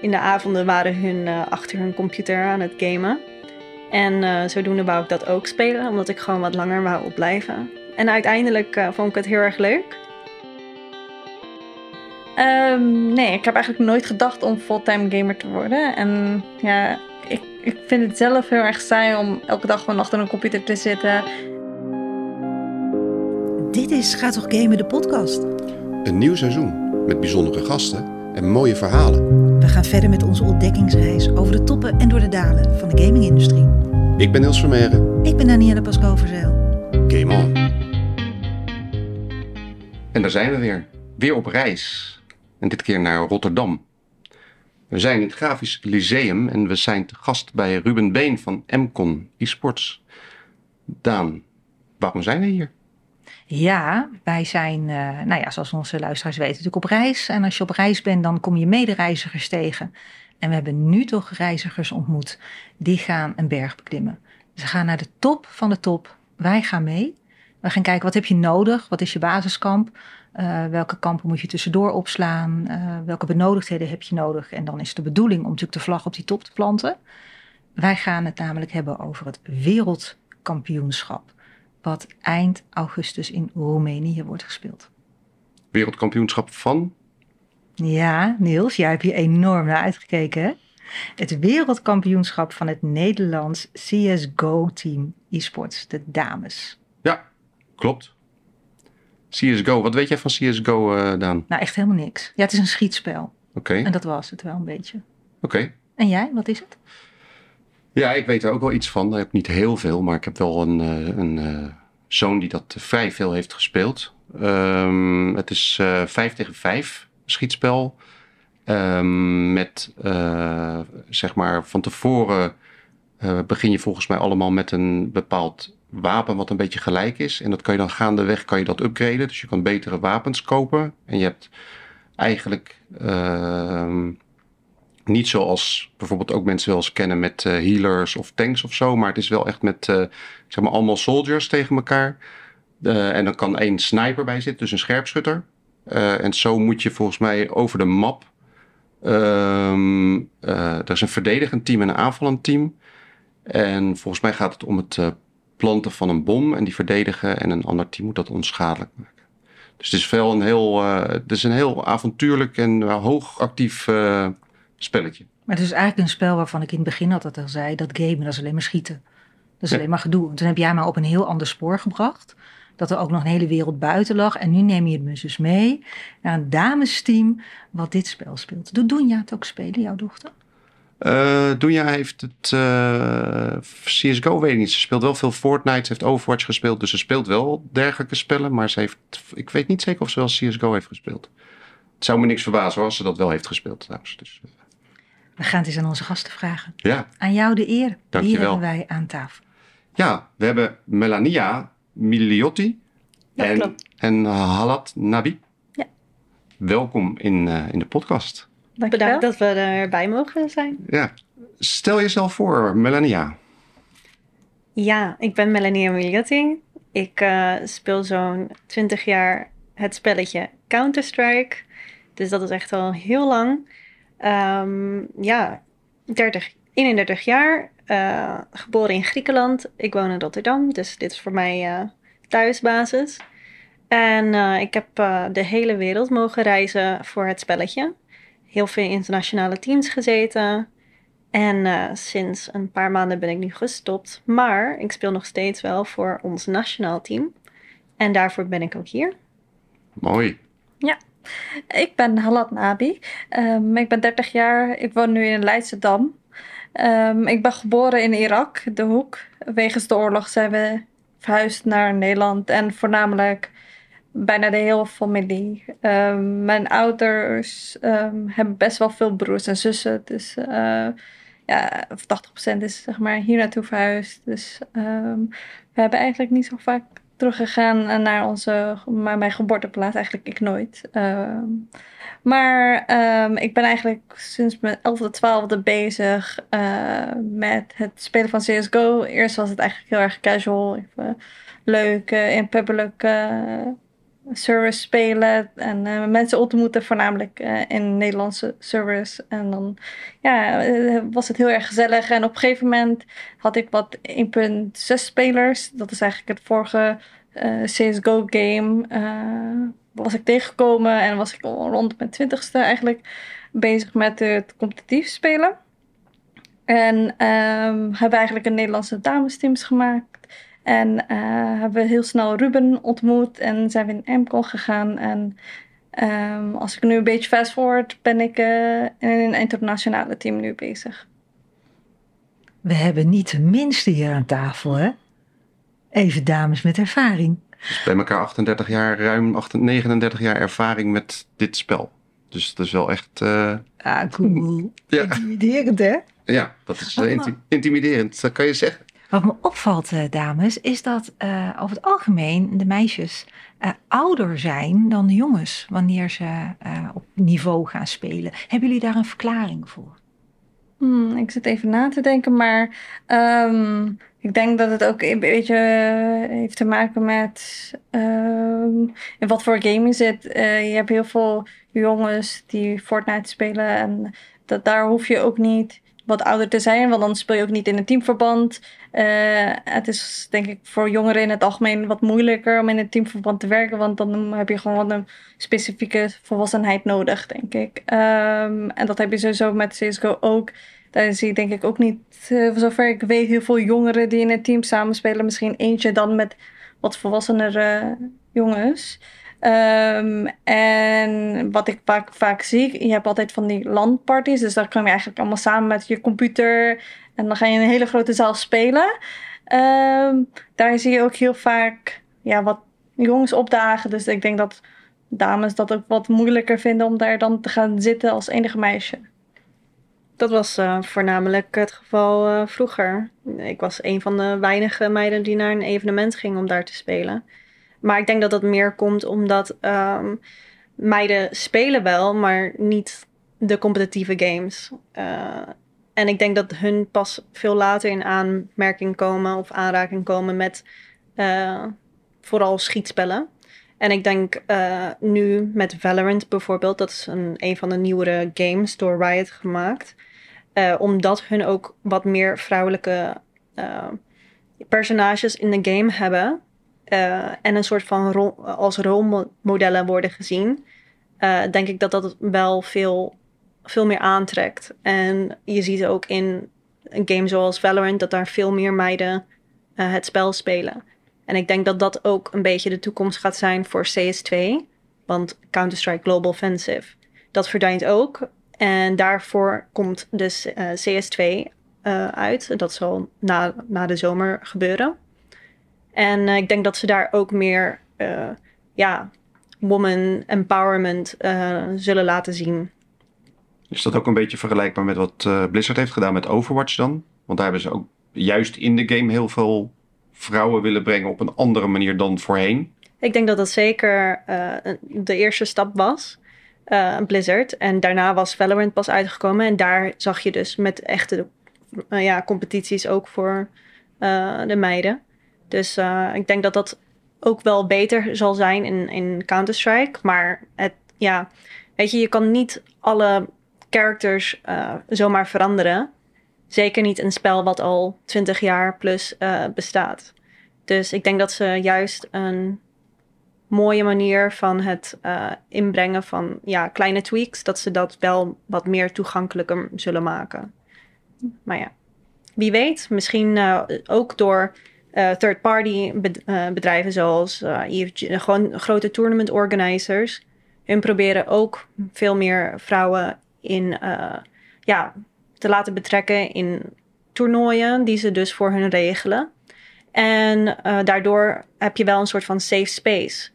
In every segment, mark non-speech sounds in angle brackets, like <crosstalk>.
in de avonden waren hun eh, achter hun computer aan het gamen. En uh, zodoende wou ik dat ook spelen, omdat ik gewoon wat langer wou opblijven. En uiteindelijk uh, vond ik het heel erg leuk. Um, nee, ik heb eigenlijk nooit gedacht om fulltime gamer te worden. En ja, ik, ik vind het zelf heel erg saai om elke dag gewoon achter een computer te zitten. Dit is Ga toch Gamen de podcast. Een nieuw seizoen met bijzondere gasten en mooie verhalen. We gaan verder met onze ontdekkingsreis over de toppen en door de dalen van de gamingindustrie. Ik ben Niels Vermeeren. Ik ben Danielle Pasco Verzeil. Game on. En daar zijn we weer. Weer op reis. En dit keer naar Rotterdam. We zijn in het Grafisch Lyceum en we zijn te gast bij Ruben Been van MCON eSports. Daan, waarom zijn we hier? Ja, wij zijn, uh, nou ja, zoals onze luisteraars weten, natuurlijk op reis. En als je op reis bent, dan kom je medereizigers tegen. En we hebben nu toch reizigers ontmoet. Die gaan een berg beklimmen. Ze gaan naar de top van de top. Wij gaan mee. We gaan kijken, wat heb je nodig? Wat is je basiskamp? Uh, welke kampen moet je tussendoor opslaan? Uh, welke benodigdheden heb je nodig? En dan is de bedoeling om natuurlijk de vlag op die top te planten. Wij gaan het namelijk hebben over het wereldkampioenschap. Wat eind augustus in Roemenië wordt gespeeld. Wereldkampioenschap van? Ja, Niels, jij hebt hier enorm naar uitgekeken. Hè? Het wereldkampioenschap van het Nederlands CSGO-team e-sports, de dames. Ja, klopt. CSGO, wat weet jij van CSGO, uh, Daan? Nou, echt helemaal niks. Ja, het is een schietspel. Oké. Okay. En dat was het wel een beetje. Oké. Okay. En jij, wat is het? Ja, ik weet er ook wel iets van. Ik heb niet heel veel, maar ik heb wel een, uh, een uh, zoon die dat vrij veel heeft gespeeld. Um, het is uh, 5 tegen 5 schietspel. Um, met zeg maar van tevoren begin je volgens mij allemaal met een bepaald wapen wat een beetje gelijk is. En dat kan je dan gaandeweg kan je dat upgraden. Dus je kan betere wapens kopen. En je hebt eigenlijk uh, niet zoals bijvoorbeeld ook mensen wel eens kennen met uh, healers of tanks of zo. Maar het is wel echt met uh, zeg maar allemaal soldiers tegen elkaar. en dan kan één sniper bij zitten, dus een scherpschutter. en zo moet je volgens mij over de map. Um, er is een verdedigend team en een aanvallend team. En volgens mij gaat het om het planten van een bom en die verdedigen en een ander team moet dat onschadelijk maken. Dus het is wel een heel, het is een heel avontuurlijk en hoogactief uh, spelletje. Maar het is eigenlijk een spel waarvan ik in het begin altijd al zei dat gamen dat is alleen maar schieten. Dat is ja. alleen maar gedoe. En toen heb jij me op een heel ander spoor gebracht. Dat er ook nog een hele wereld buiten lag. En nu neem je het me dus mee naar een damesteam wat dit spel speelt. Doet Doenja het ook spelen, jouw dochter? Uh, Doenja heeft het uh, CSGO weet ik niet. Ze speelt wel veel Fortnite. Ze heeft Overwatch gespeeld. Dus ze speelt wel dergelijke spellen. Maar ze heeft, ik weet niet zeker of ze wel CSGO heeft gespeeld. Het zou me niks verbazen als ze dat wel heeft gespeeld trouwens. Dus, uh. We gaan het eens aan onze gasten vragen. Ja. Aan jou de eer. Dank wel. hebben wij aan tafel? Ja, we hebben Melania Miliotti en, klopt. en Halat Nabi. Ja. Welkom in, in de podcast. Dankjewel. Bedankt dat we erbij mogen zijn. Ja. Stel jezelf voor, Melania. Ja, ik ben Melania Miliotti. Ik uh, speel zo'n 20 jaar het spelletje Counter-Strike. Dus dat is echt al heel lang. Um, ja, 30, 31 jaar. Uh, geboren in Griekenland. Ik woon in Rotterdam. Dus dit is voor mij uh, thuisbasis. En ik heb de hele wereld mogen reizen voor het spelletje heel veel internationale teams gezeten. En sinds een paar maanden ben ik nu gestopt. Maar ik speel nog steeds wel voor ons nationaal team. En daarvoor ben ik ook hier. Mooi. Ja, ik ben Halat Nabi. Um, ik ben 30 jaar. Ik woon nu in Leidschendam. Um, ik ben geboren in Irak, de hoek. Wegens de oorlog zijn we verhuisd naar Nederland. En voornamelijk bijna de hele familie. Um, mijn ouders hebben best wel veel broers en zussen. Dus uh, ja, 80% is zeg maar hier naartoe verhuisd. Dus we hebben eigenlijk niet zo vaak teruggegaan naar onze, maar mijn geboorteplaats. Eigenlijk ik nooit. maar ik ben eigenlijk sinds mijn 11e, 12e bezig uh, met het spelen van CSGO. Eerst was het eigenlijk heel erg casual. Even leuk, in public service spelen en eh, mensen ontmoeten, voornamelijk eh, in Nederlandse service. En dan ja, eh, was het heel erg gezellig. En op een gegeven moment had ik wat 1.6 spelers. Dat is eigenlijk het vorige CSGO game. was ik tegengekomen en was ik rond mijn twintigste eigenlijk bezig met het competitief spelen. En ehm, hebben eigenlijk een Nederlandse damesteams gemaakt. En eh, hebben we heel snel Ruben ontmoet en zijn we in MCON gegaan. En ehm, als ik nu een beetje fast forward, ben ik eh, in een internationale team nu bezig. We hebben niet de minste hier aan tafel, hè? Even dames met ervaring. Dus bij elkaar 38 jaar, ruim 38, 39 jaar ervaring met dit spel. Dus het is wel echt, eh, Ah, cool. <laughs> Ja. Intimiderend, hè? ja, dat is inti- intimiderend, dat kan je zeggen. Wat me opvalt, eh, dames, is dat eh, over het algemeen de meisjes eh, ouder zijn dan de jongens wanneer ze op niveau gaan spelen. Hebben jullie daar een verklaring voor? Hmm, ik zit even na te denken, maar ehm, ik denk dat het ook een beetje heeft te maken met in wat voor game je zit. Je hebt heel veel jongens die Fortnite spelen en dat, daar hoef je ook niet wat ouder te zijn, want dan speel je ook niet in een teamverband. Eh, het is denk ik voor jongeren in het algemeen wat moeilijker om in een teamverband te werken, want dan heb je gewoon een specifieke volwassenheid nodig, denk ik. Ehm, en dat heb je sowieso met CSGO ook. Daar zie je denk ik ook niet, voor zover ik weet, heel veel jongeren die in een team samenspelen. Misschien eentje dan met wat volwassenere jongens. Ehm, en wat ik vaak, vaak zie, je hebt altijd van die LAN-parties. Dus dan kom je eigenlijk allemaal samen met je computer. En dan ga je in een hele grote zaal spelen. Ehm, daar zie je ook heel vaak ja, wat jongens opdagen. Dus ik denk dat dames dat ook wat moeilijker vinden om daar dan te gaan zitten als enige meisje. Dat was eh, voornamelijk het geval eh, vroeger. Ik was een van de weinige meiden die naar een evenement ging om daar te spelen. Maar ik denk dat dat meer komt omdat ehm, meiden spelen wel, maar niet de competitieve games. Eh, en ik denk dat hun pas veel later in aanmerking komen of aanraking komen met eh, vooral schietspellen. En ik denk eh, nu met Valorant bijvoorbeeld, dat is een, een van de nieuwere games door Riot gemaakt. Omdat hun ook wat meer vrouwelijke personages in de game hebben. Eh, en een soort van rol, als rolmodellen worden gezien. eh, denk ik dat dat wel veel, veel meer aantrekt. En je ziet ook in een game zoals Valorant dat daar veel meer meiden eh, het spel spelen. En ik denk dat dat ook een beetje de toekomst gaat zijn voor CS2. Want Counter-Strike Global Offensive, dat verdwijnt ook. En daarvoor komt dus eh, CS2 eh, uit. Dat zal na, na de zomer gebeuren. En eh, ik denk dat ze daar ook meer eh, ja, woman empowerment eh, zullen laten zien. Is dat ook een beetje vergelijkbaar met wat Blizzard heeft gedaan met Overwatch dan? Want daar hebben ze ook juist in de game heel veel vrouwen willen brengen op een andere manier dan voorheen. Ik denk dat dat zeker de eerste stap was. Blizzard. En daarna was Valorant pas uitgekomen. En daar zag je dus met echte ja, competities ook voor de meiden. Dus eh, ik denk dat dat ook wel beter zal zijn in, in Counter-Strike. Maar het, ja, weet je, je kan niet alle characters eh, zomaar veranderen. Zeker niet een spel wat al 20 jaar plus eh, bestaat. Dus ik denk dat ze juist een mooie manier van het inbrengen van ja, kleine tweaks, dat ze dat wel wat meer toegankelijker zullen maken. Maar ja, wie weet, misschien ook door eh, third-party eh, bedrijven zoals EFG, gewoon grote tournament organizers. Hun proberen ook veel meer vrouwen in, ja, te laten betrekken in toernooien die ze dus voor hun regelen. En daardoor heb je wel een soort van safe space.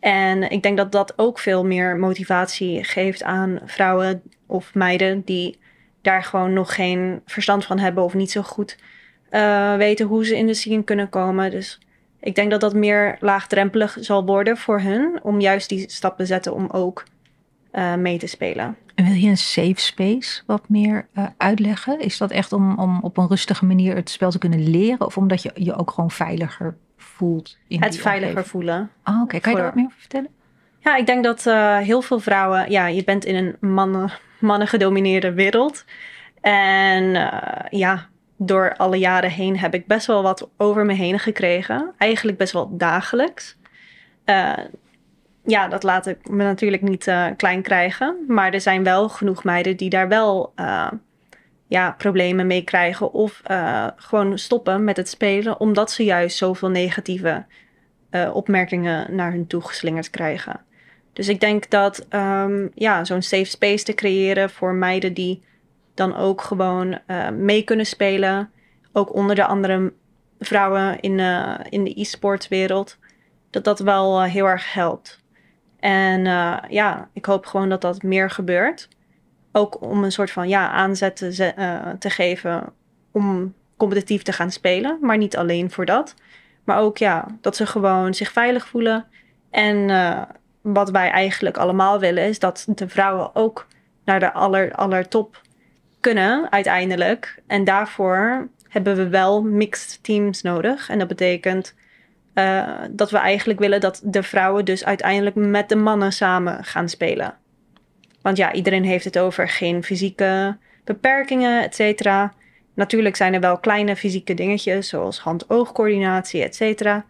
En ik denk dat dat ook veel meer motivatie geeft aan vrouwen of meiden die daar gewoon nog geen verstand van hebben of niet zo goed eh, weten hoe ze in de scene kunnen komen. Dus ik denk dat dat meer laagdrempelig zal worden voor hun om juist die stap te zetten om ook eh, mee te spelen. En wil je een safe space wat meer eh, uitleggen? Is dat echt om, om op een rustige manier het spel te kunnen leren? Of omdat je je ook gewoon veiliger voelt? in Het veiliger omgeving? voelen. Oh, Oké, kan je daar wat meer over vertellen? Ja, ik denk dat heel veel vrouwen... Ja, je bent in een mannen, mannen gedomineerde wereld. En ja, door alle jaren heen heb ik best wel wat over me heen gekregen. Eigenlijk best wel dagelijks. Eh, ja, dat laat ik me natuurlijk niet eh, klein krijgen. Maar er zijn wel genoeg meiden die daar wel eh, ja, problemen mee krijgen. Of gewoon stoppen met het spelen. Omdat ze juist zoveel negatieve opmerkingen naar hun toe geslingerd krijgen. Dus ik denk dat ehm, ja, zo'n safe space te creëren voor meiden die dan ook gewoon eh, mee kunnen spelen. Ook onder de andere vrouwen in, eh, in de e-sportswereld. Dat dat wel eh, heel erg helpt. En ja, ik hoop gewoon dat dat meer gebeurt. Ook om een soort van ja, aanzet te, te geven om competitief te gaan spelen. Maar niet alleen voor dat. Maar ook ja, dat ze gewoon zich veilig voelen. En wat wij eigenlijk allemaal willen is dat de vrouwen ook naar de aller, aller top kunnen uiteindelijk. En daarvoor hebben we wel mixed teams nodig. En dat betekent eh, dat we eigenlijk willen dat de vrouwen dus uiteindelijk met de mannen samen gaan spelen. Want ja, iedereen heeft het over geen fysieke beperkingen, et cetera. Natuurlijk zijn er wel kleine fysieke dingetjes, zoals hand-oogcoördinatie, et cetera.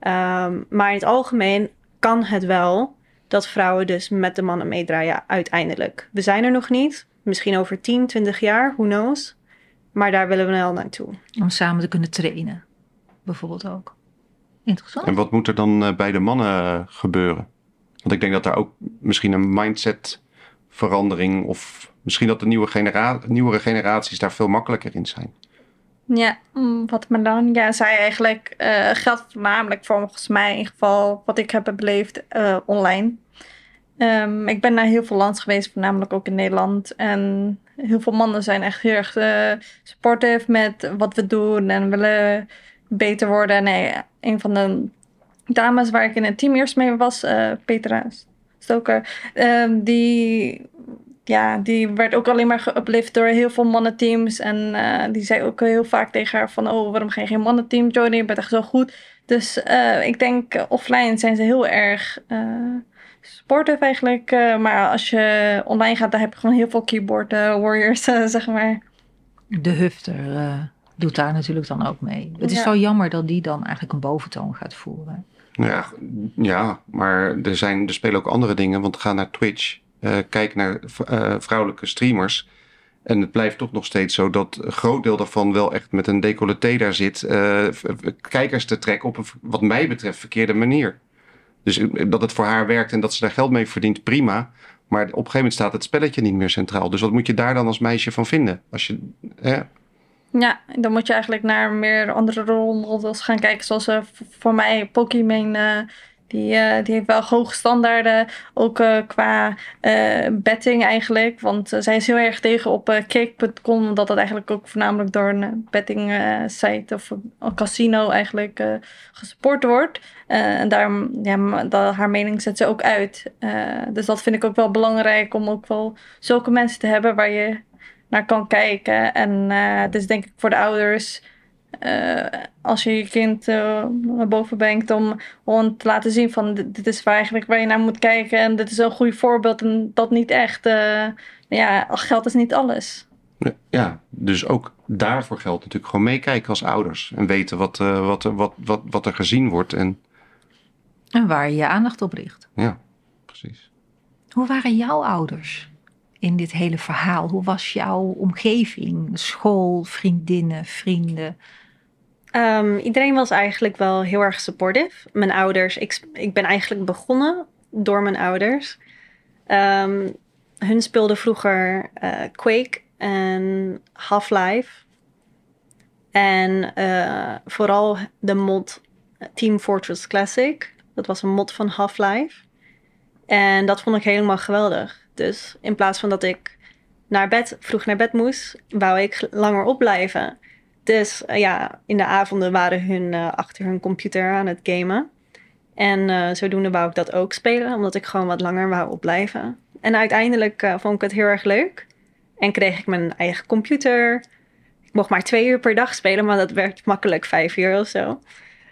Ehm, maar in het algemeen kan het wel dat vrouwen dus met de mannen meedraaien uiteindelijk. We zijn er nog niet. Misschien over 10, 20 jaar, who knows. Maar daar willen we wel naartoe. Om samen te kunnen trainen, bijvoorbeeld ook. Interessant. En wat moet er dan eh, bij de mannen eh, gebeuren? Want ik denk dat daar ook misschien een mindset verandering of misschien dat de nieuwe genera nieuwere generaties daar veel makkelijker in zijn. Ja, mm, wat me dan ja, zei eigenlijk, eh geldt voornamelijk voor volgens mij in ieder geval wat ik heb beleefd eh, online. Ehm, ik ben naar heel veel lands geweest, voornamelijk ook in Nederland. En heel veel mannen zijn echt heel erg eh, supportive met wat we doen en willen beter worden. Nee, een van de dames waar ik in het team eerst mee was, eh, Petra Stoker, ehm, die ja, die werd ook alleen maar geuplift door heel veel mannenteams. En eh, die zei ook heel vaak tegen haar van... oh, waarom ga je geen mannenteam joinen? Je bent echt zo goed. Dus ik denk offline zijn ze heel erg sportief eigenlijk. Eh, maar als je online gaat, dan heb je gewoon heel veel keyboard eh, warriors, <laughs> eh, zeg maar. De hufter eh, doet daar natuurlijk dan ook mee. Het is Ja. zo jammer dat die dan eigenlijk een boventoon gaat voeren. Ja, ja maar er, zijn, er spelen ook andere dingen. Want ga naar Twitch, eh, kijk naar eh, vrouwelijke streamers. En het blijft toch nog steeds zo dat een groot deel daarvan wel echt met een decolleté daar zit. eh, kijkers te trekken op een, wat mij betreft, verkeerde manier. Dus eh, dat het voor haar werkt en dat ze daar geld mee verdient, prima. Maar op een gegeven moment staat het spelletje niet meer centraal. Dus wat moet je daar dan als meisje van vinden? Als je, hè? Ja, dan moet je eigenlijk naar meer andere rolmodels gaan kijken. Zoals eh, v- voor mij Pokémon. Die, eh, die heeft wel hoge standaarden. Ook eh, qua eh, betting eigenlijk. Want zij is heel erg tegen op cake.com. Omdat dat eigenlijk ook voornamelijk door een betting site of een casino eigenlijk gesupport wordt. En daarom, ja, dat, haar mening zet ze ook uit. Dus dat vind ik ook wel belangrijk om ook wel zulke mensen te hebben waar je naar kan kijken. En het is denk ik voor de ouders, eh, als je je kind eh, naar boven brengt, om, om te laten zien van dit, dit is waar eigenlijk waar je naar moet kijken. En dit is een goed voorbeeld en dat niet echt. eh, ja, geld is niet alles. Ja, dus ook daarvoor geldt natuurlijk gewoon meekijken als ouders. En weten wat, eh, wat, er- wat, wat, wat er gezien wordt. En En waar je je aandacht op richt. ja, precies. Hoe waren jouw ouders in dit hele verhaal? Hoe was jouw omgeving? School, vriendinnen, vrienden? Ehm, iedereen was eigenlijk wel heel erg supportive. Mijn ouders, ik, ik ben eigenlijk begonnen door mijn ouders. Ehm, hun speelden vroeger eh, Quake en Half-Life. En eh, vooral de mod Team Fortress Classic. Dat was een mod van Half-Life. En dat vond ik helemaal geweldig. Dus in plaats van dat ik naar bed, vroeg naar bed moest, wou ik langer opblijven. Dus eh, ja, in de avonden waren hun eh, achter hun computer aan het gamen. En eh, zodoende wou ik dat ook spelen, omdat ik gewoon wat langer wou opblijven. En uiteindelijk vond ik het heel erg leuk. En kreeg ik mijn eigen computer. Ik mocht maar twee uur per dag spelen, maar dat werd makkelijk vijf uur of zo.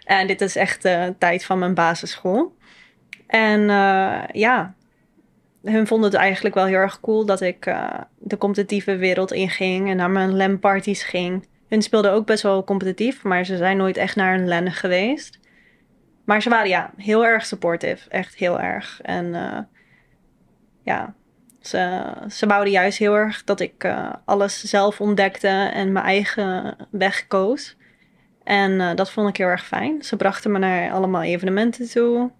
En dit is echt de tijd van mijn basisschool. En ja, hun vonden het eigenlijk wel heel erg cool dat ik de competitieve wereld inging en naar mijn LAN-parties ging. Hun speelden ook best wel competitief, maar ze zijn nooit echt naar een LAN geweest. Maar ze waren ja, heel erg supportive. Echt heel erg. En eh, ja, ze, ze wouden juist heel erg dat ik eh, alles zelf ontdekte en mijn eigen weg koos. En eh, dat vond ik heel erg fijn. Ze brachten me naar allemaal evenementen toe.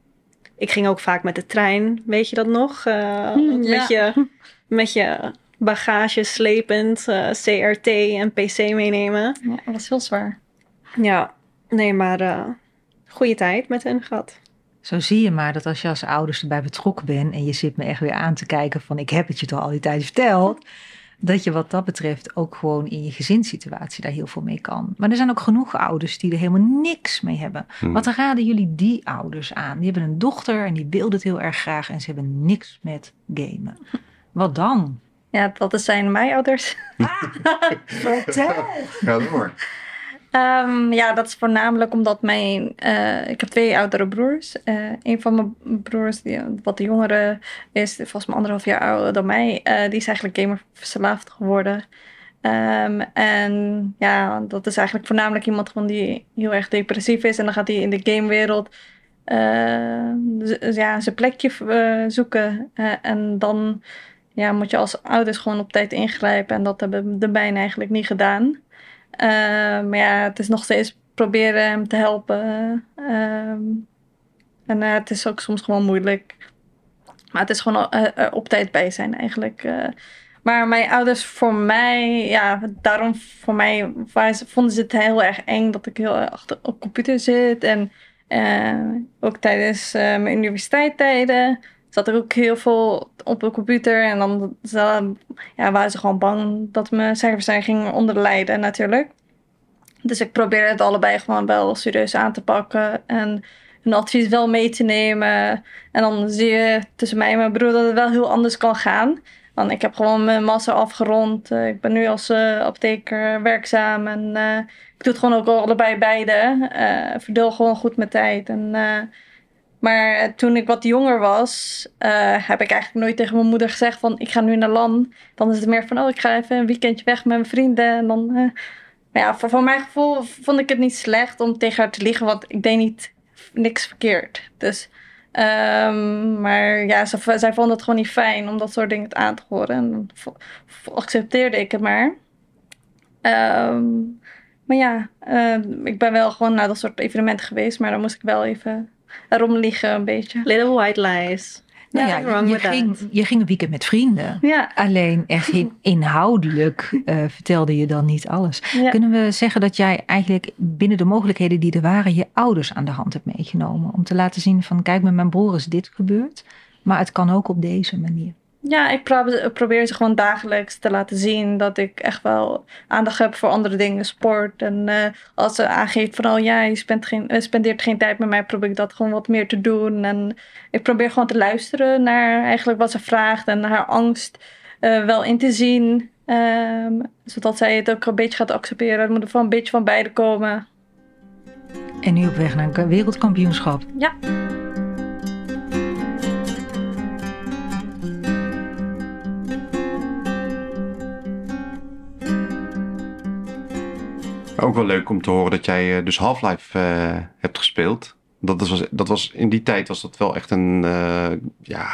Ik ging ook vaak met de trein, weet je dat nog? Hmm, met, ja. je, <laughs> met je bagage slepend, eh, CRT en PC meenemen. Ja, dat was heel zwaar. Ja, nee, maar eh goede tijd met hen gehad. Zo zie je maar dat als je als ouders erbij betrokken bent en je zit me echt weer aan te kijken van ik heb het je toch al die tijd verteld, dat je wat dat betreft ook gewoon in je gezinssituatie daar heel veel mee kan. Maar er zijn ook genoeg ouders die er helemaal niks mee hebben. Hmm. Wat raden jullie die ouders aan? Die Ja, dat zijn mijn ouders. <laughs> Vertel! Ga door. Ehm, ja, dat is voornamelijk omdat mijn... eh, ik heb twee oudere broers. Eh een van mijn broers, die wat de jongere is, volgens mij anderhalf jaar ouder dan mij, eh, die is eigenlijk gamerverslaafd geworden. Ehm, en ja, dat is eigenlijk voornamelijk iemand gewoon die heel erg depressief is. En dan gaat hij in de gamewereld eh, ja, zijn plekje zoeken. Eh, en dan ja, moet je als ouders gewoon op tijd ingrijpen. En dat hebben de bijna eigenlijk niet gedaan. Eh, maar ja, het is nog steeds proberen hem te helpen. Ehm, en eh, het is ook soms gewoon moeilijk. Maar het is gewoon eh, op tijd bij zijn eigenlijk. maar mijn ouders voor mij, ja, daarom voor mij vonden ze het heel erg eng dat ik heel achter op computer zit. En ook tijdens eh, mijn universiteittijden zat ik ook heel veel op de computer. En dan ja, waren ze gewoon bang dat mijn cijfers zijn gingen onderlijden natuurlijk. Dus ik probeerde het allebei gewoon wel serieus aan te pakken. En hun advies wel mee te nemen. En dan zie je tussen mij en mijn broer dat het wel heel anders kan gaan. Want ik heb gewoon mijn master afgerond. Eh, ik ben nu als eh, apotheker werkzaam. En eh, ik doe het gewoon ook allebei beide. Eh verdeel gewoon goed mijn tijd. En, maar toen ik wat jonger was, eh, heb ik eigenlijk nooit tegen mijn moeder gezegd van ik ga nu naar LAN. Dan is het meer van oh ik ga even een weekendje weg met mijn vrienden. En dan, eh, ja, voor, mijn gevoel vond ik het niet slecht om tegen haar te liegen, want ik deed niet niks verkeerd. Dus, ehm, maar ja, ze, zij vond het gewoon niet fijn om dat soort dingen aan te horen. En dan accepteerde ik het maar. Ehm, maar ja, eh, ik ben wel gewoon naar dat soort evenementen geweest, maar dan moest ik wel even erom liegen een beetje. Little white lies. Nou ja, wrong je, ging, je ging een weekend met vrienden. Ja, Alleen echt in- <laughs> inhoudelijk eh, vertelde je dan niet alles. ja. Kunnen we zeggen dat jij eigenlijk binnen de mogelijkheden die er waren, je ouders aan de hand hebt meegenomen? Om te laten zien van kijk, met mijn broer is dit gebeurd. Maar het kan ook op deze manier. Ja, ik probeer, ze gewoon dagelijks te laten zien dat ik echt wel aandacht heb voor andere dingen, sport. En eh, als ze aangeeft van, oh ja, je geen, eh, spendeert geen tijd met mij, probeer ik dat gewoon wat meer te doen. En ik probeer gewoon te luisteren naar eigenlijk wat ze vraagt en haar angst eh, wel in te zien. Ehm, zodat zij het ook een beetje gaat accepteren. Het moet er van een beetje van beide komen. En nu op weg naar een wereldkampioenschap. Ja. Ook wel leuk om te horen dat jij eh, dus Half-Life eh, hebt gespeeld. Dat was, dat was, in die tijd was dat wel echt een, eh, ja,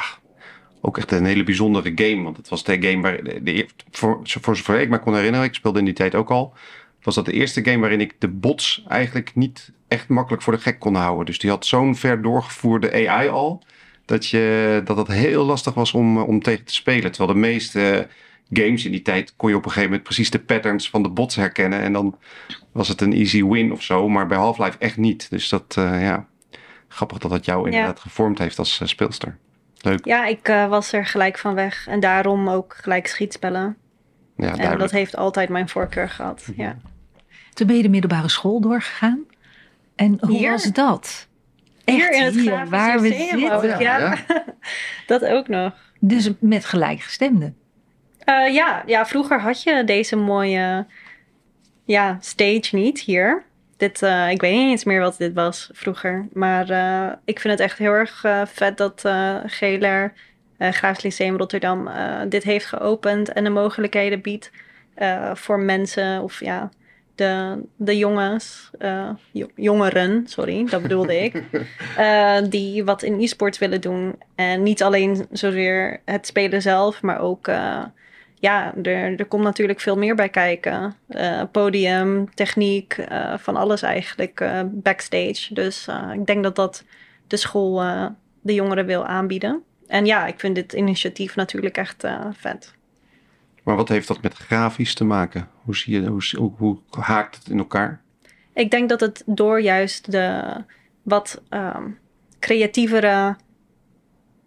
ook echt een hele bijzondere game. Want het was de game waar, de, de- voor, voor zover ik me kon herinneren, ik speelde in die tijd ook al, was dat de eerste game waarin ik de bots eigenlijk niet echt makkelijk voor de gek kon houden. Dus die had zo'n ver doorgevoerde AI al, dat, je, dat het heel lastig was om, om tegen te spelen. Terwijl de meeste games in die tijd kon je op een gegeven moment precies de patterns van de bots herkennen. En dan was het een easy win of zo. Maar bij Half-Life echt niet. Dus dat, eh, ja, grappig dat dat jou inderdaad gevormd heeft als eh, speelster. Leuk. Ja, ik eh, was er gelijk van weg. En daarom ook gelijk schietspellen. Ja, en dat heeft altijd mijn voorkeur gehad. Ja. Toen ben je de middelbare school doorgegaan. En hoe Hier? was dat? Hier Echt in het hier, waar we zitten. ook, Ja, ja. ja. <laughs> dat ook nog. Dus met gelijkgestemden. Eh, ja, ja, vroeger had je deze mooie ja, stage niet hier. Dit, eh, ik weet niet eens meer wat dit was vroeger. Maar eh, ik vind het echt heel erg vet dat uh, uh, Graafs Lyceum Rotterdam, dit heeft geopend en de mogelijkheden biedt voor mensen of ja, de, de jongens, jongeren, sorry, dat bedoelde ik, <laughs> die wat in e-sports willen doen. En niet alleen zozeer het spelen zelf, maar ook ja, er, er komt natuurlijk veel meer bij kijken. Uh, podium, techniek, uh, van alles eigenlijk, uh, backstage. Dus ik denk dat dat de school de jongeren wil aanbieden. En ja, ik vind dit initiatief natuurlijk echt vet. Maar wat heeft dat met grafisch te maken? Hoe, zie je, hoe, hoe, hoe haakt het in elkaar? Ik denk dat het door juist de wat um, creatievere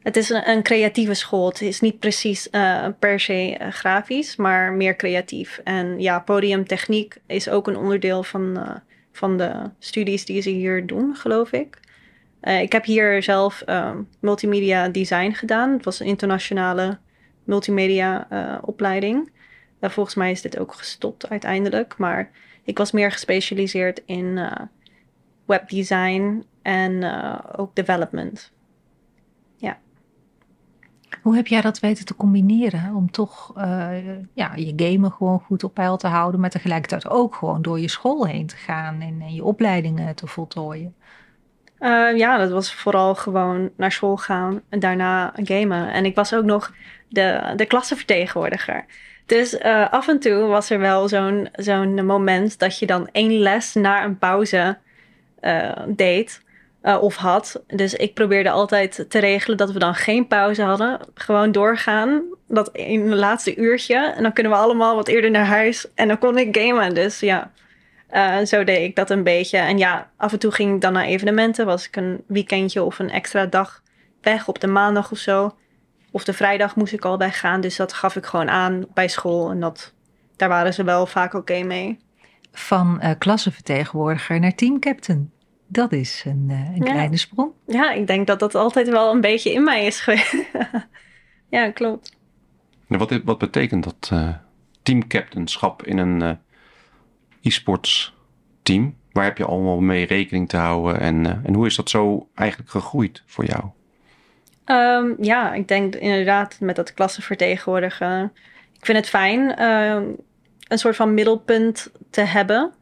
het is een, een, creatieve school. Het is niet precies uh, per se uh, grafisch, maar meer creatief. En ja, podiumtechniek is ook een onderdeel van, uh, van de studies die ze hier doen, geloof ik. ik heb hier zelf multimedia design gedaan. Het was een internationale multimedia opleiding. volgens mij is dit ook gestopt uiteindelijk. Maar ik was meer gespecialiseerd in webdesign en ook development. Hoe heb jij dat weten te combineren om toch uh, ja, je gamen gewoon goed op peil te houden, maar tegelijkertijd ook gewoon door je school heen te gaan en, je opleidingen te voltooien? Uh, ja, dat was vooral gewoon naar school gaan en daarna gamen. En ik was ook nog de, de klassenvertegenwoordiger. Dus uh, af en toe was er wel zo'n zo'n moment dat je dan één les na een pauze deed. Uh, of had. Dus ik probeerde altijd te regelen dat we dan geen pauze hadden. Gewoon doorgaan. Dat in het laatste uurtje. En dan kunnen we allemaal wat eerder naar huis. En dan kon ik gamen. Dus ja, uh, zo deed ik dat een beetje. En ja, af en toe ging ik dan naar evenementen. Was ik een weekendje of een extra dag weg op de maandag of zo. Of de vrijdag moest ik al bij gaan. Dus dat gaf ik gewoon aan bij school. En dat, daar waren ze wel vaak oké mee. Van uh, klassenvertegenwoordiger naar teamcaptain. Dat is een, uh, een kleine sprong. Ja, ik denk dat dat altijd wel een beetje in mij is geweest. <laughs> ja, klopt. Wat, wat betekent dat uh, teamcaptainschap in een uh, e-sports team? Waar heb je allemaal mee rekening te houden en, en hoe is dat zo eigenlijk gegroeid voor jou? Um, ja, ik denk inderdaad met dat klassenvertegenwoordigen. Ik vind het fijn um, een soort van middelpunt te hebben.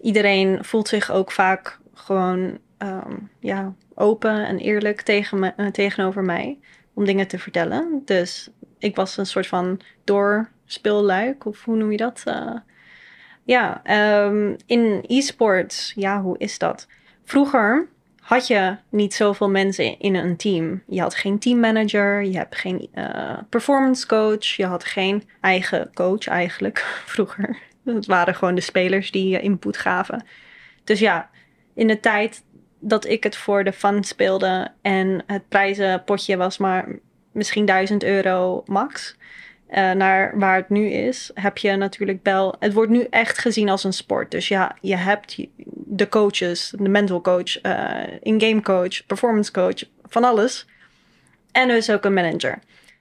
Iedereen voelt zich ook vaak gewoon um, ja, open en eerlijk tegen me, uh, tegenover mij om dingen te vertellen. Dus ik was een soort van doorspeelluik, of hoe noem je dat? Uh, ja, um, in e-sports, ja, hoe is dat? Vroeger had je niet zoveel mensen in een team. Je had geen teammanager, je hebt geen uh, performance coach, je had geen eigen coach eigenlijk <laughs> vroeger. Het waren gewoon de spelers die input gaven. Dus ja, in de tijd dat ik het voor de fun speelde en het prijzenpotje was maar misschien 1000 euro max. Uh, naar waar het nu is, heb je natuurlijk wel. Het wordt nu echt gezien als een sport. Dus ja, je hebt de coaches, de mental coach, uh, in-game coach, performance coach, van alles. En dus ook een manager.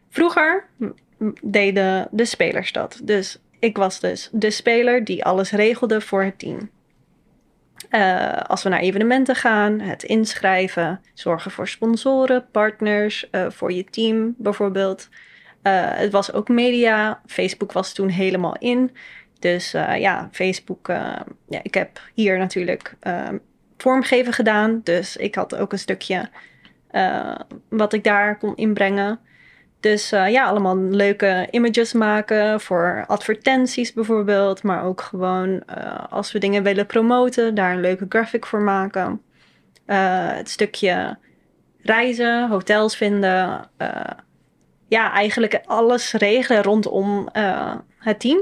Vroeger deden de spelers dat. Dus ik was dus de speler die alles regelde voor het team. Uh, als we naar evenementen gaan, het inschrijven, zorgen voor sponsoren, partners, uh, voor je team bijvoorbeeld. Uh, het was ook media. Facebook was toen helemaal in. Dus ja, Facebook. ja, ik heb hier natuurlijk vormgeven gedaan. Dus ik had ook een stukje wat ik daar kon inbrengen. Dus uh, ja, allemaal leuke images maken voor advertenties bijvoorbeeld. Maar ook gewoon uh, als we dingen willen promoten, daar een leuke graphic voor maken. Uh, het stukje reizen, hotels vinden. ja, eigenlijk alles regelen rondom het team.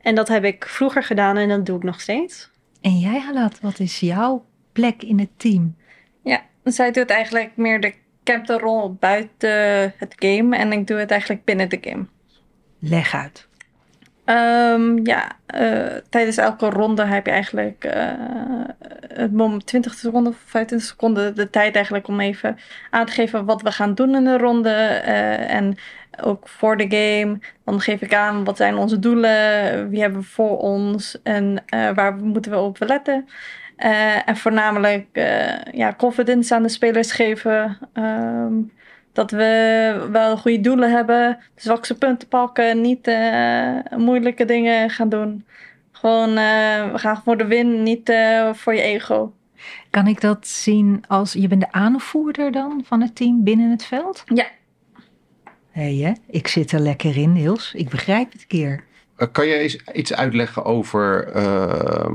En dat heb ik vroeger gedaan en dat doe ik nog steeds. En jij, Halat, wat is jouw plek in het team? Ja, zij doet eigenlijk meer de ik heb de rol buiten het game en ik doe het eigenlijk binnen de game. Leg uit. Ehm, ja, eh, tijdens elke ronde heb je eigenlijk eh, het moment 20 seconden of 25 seconden de tijd eigenlijk om even aan te geven wat we gaan doen in de ronde. eh, en ook voor de game. Dan geef ik aan wat zijn onze doelen, wie hebben we voor ons en waar moeten we op letten. Eh, en voornamelijk eh, ja, confidence aan de spelers geven. Ehm, dat we wel goede doelen hebben. De zwakste punten pakken. Niet eh, moeilijke dingen gaan doen. Gewoon, we gaan voor de win, niet voor je ego. Kan ik dat zien als je bent de aanvoerder dan van het team binnen het veld? Ja. Hé, hè? ik zit er lekker in, Niels. Ik begrijp het keer. Eh, Kan je iets uitleggen over ehm,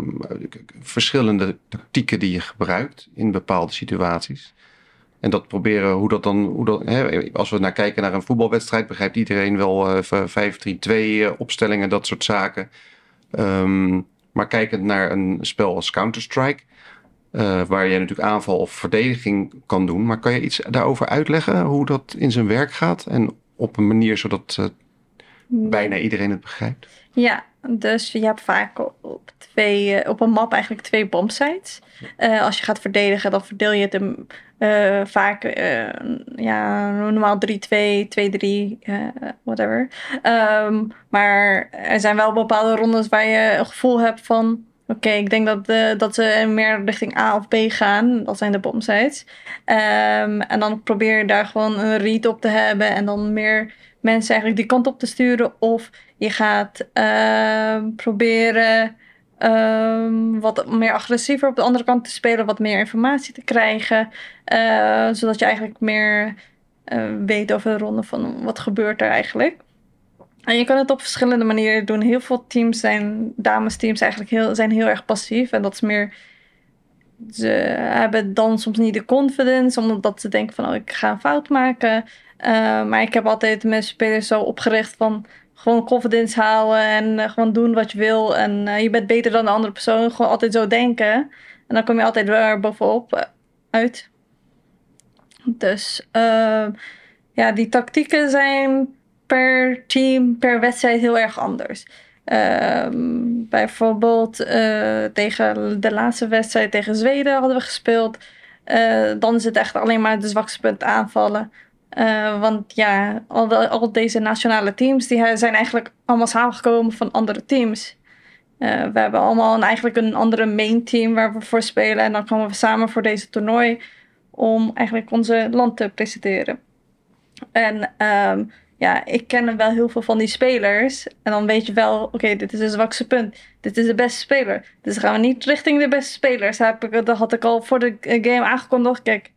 verschillende tactieken die je gebruikt in bepaalde situaties? En dat proberen hoe dat dan, hoe hè, als we naar kijken naar een voetbalwedstrijd, begrijpt iedereen wel eh, v- 5-3-2 eh, opstellingen, dat soort zaken. Ehm, maar kijkend naar een spel als Counter-Strike, eh, waar je natuurlijk aanval of verdediging kan doen. Maar kan je iets daarover uitleggen, hoe dat in zijn werk gaat? En op een manier zodat eh, bijna iedereen het begrijpt? Ja, dus je hebt vaak op, twee, eh, op een map eigenlijk twee bombsites. Eh als je gaat verdedigen, dan verdeel je het hem eh, vaak, eh, ja, normaal 3-2, 2-3, eh, whatever. Ehm, maar er zijn wel bepaalde rondes waar je een gevoel hebt van... Oké, ik denk dat, dat ze meer richting A of B gaan. Dat zijn de bombsites. Ehm, en dan probeer je daar gewoon een read op te hebben. En dan meer mensen eigenlijk die kant op te sturen. Of je gaat ehm, proberen ehm, wat meer agressiever op de andere kant te spelen, wat meer informatie te krijgen, eh, zodat je eigenlijk meer eh, weet over de ronde van wat gebeurt er eigenlijk. En je kan het op verschillende manieren doen. Heel veel teams zijn, damesteams eigenlijk heel, zijn heel erg passief. En dat is meer, ze hebben dan soms niet de confidence, omdat ze denken van, oh, ik ga een fout maken. Uh, maar ik heb altijd mijn spelers zo opgericht van gewoon confidence houden en uh, gewoon doen wat je wil. En uh, je bent beter dan de andere persoon. Gewoon altijd zo denken. En dan kom je altijd weer bovenop uit. Dus ja, die tactieken zijn per team, per wedstrijd heel erg anders. Um, bijvoorbeeld tegen de laatste wedstrijd tegen Zweden hadden we gespeeld. dan is het echt alleen maar de zwakste punt aanvallen. Uh, want ja, al, al, deze nationale teams die zijn eigenlijk allemaal samengekomen van andere teams. Uh, we hebben allemaal eigenlijk een andere main team waar we voor spelen. En dan komen we samen voor deze toernooi om eigenlijk onze land te presenteren. En um, ja, ik ken wel heel veel van die spelers. En dan weet je wel, oké, dit is de zwakste punt. Dit is de beste speler. Dus gaan we niet richting de beste spelers. Dat, dat had ik al voor de game aangekondigd. Kijk,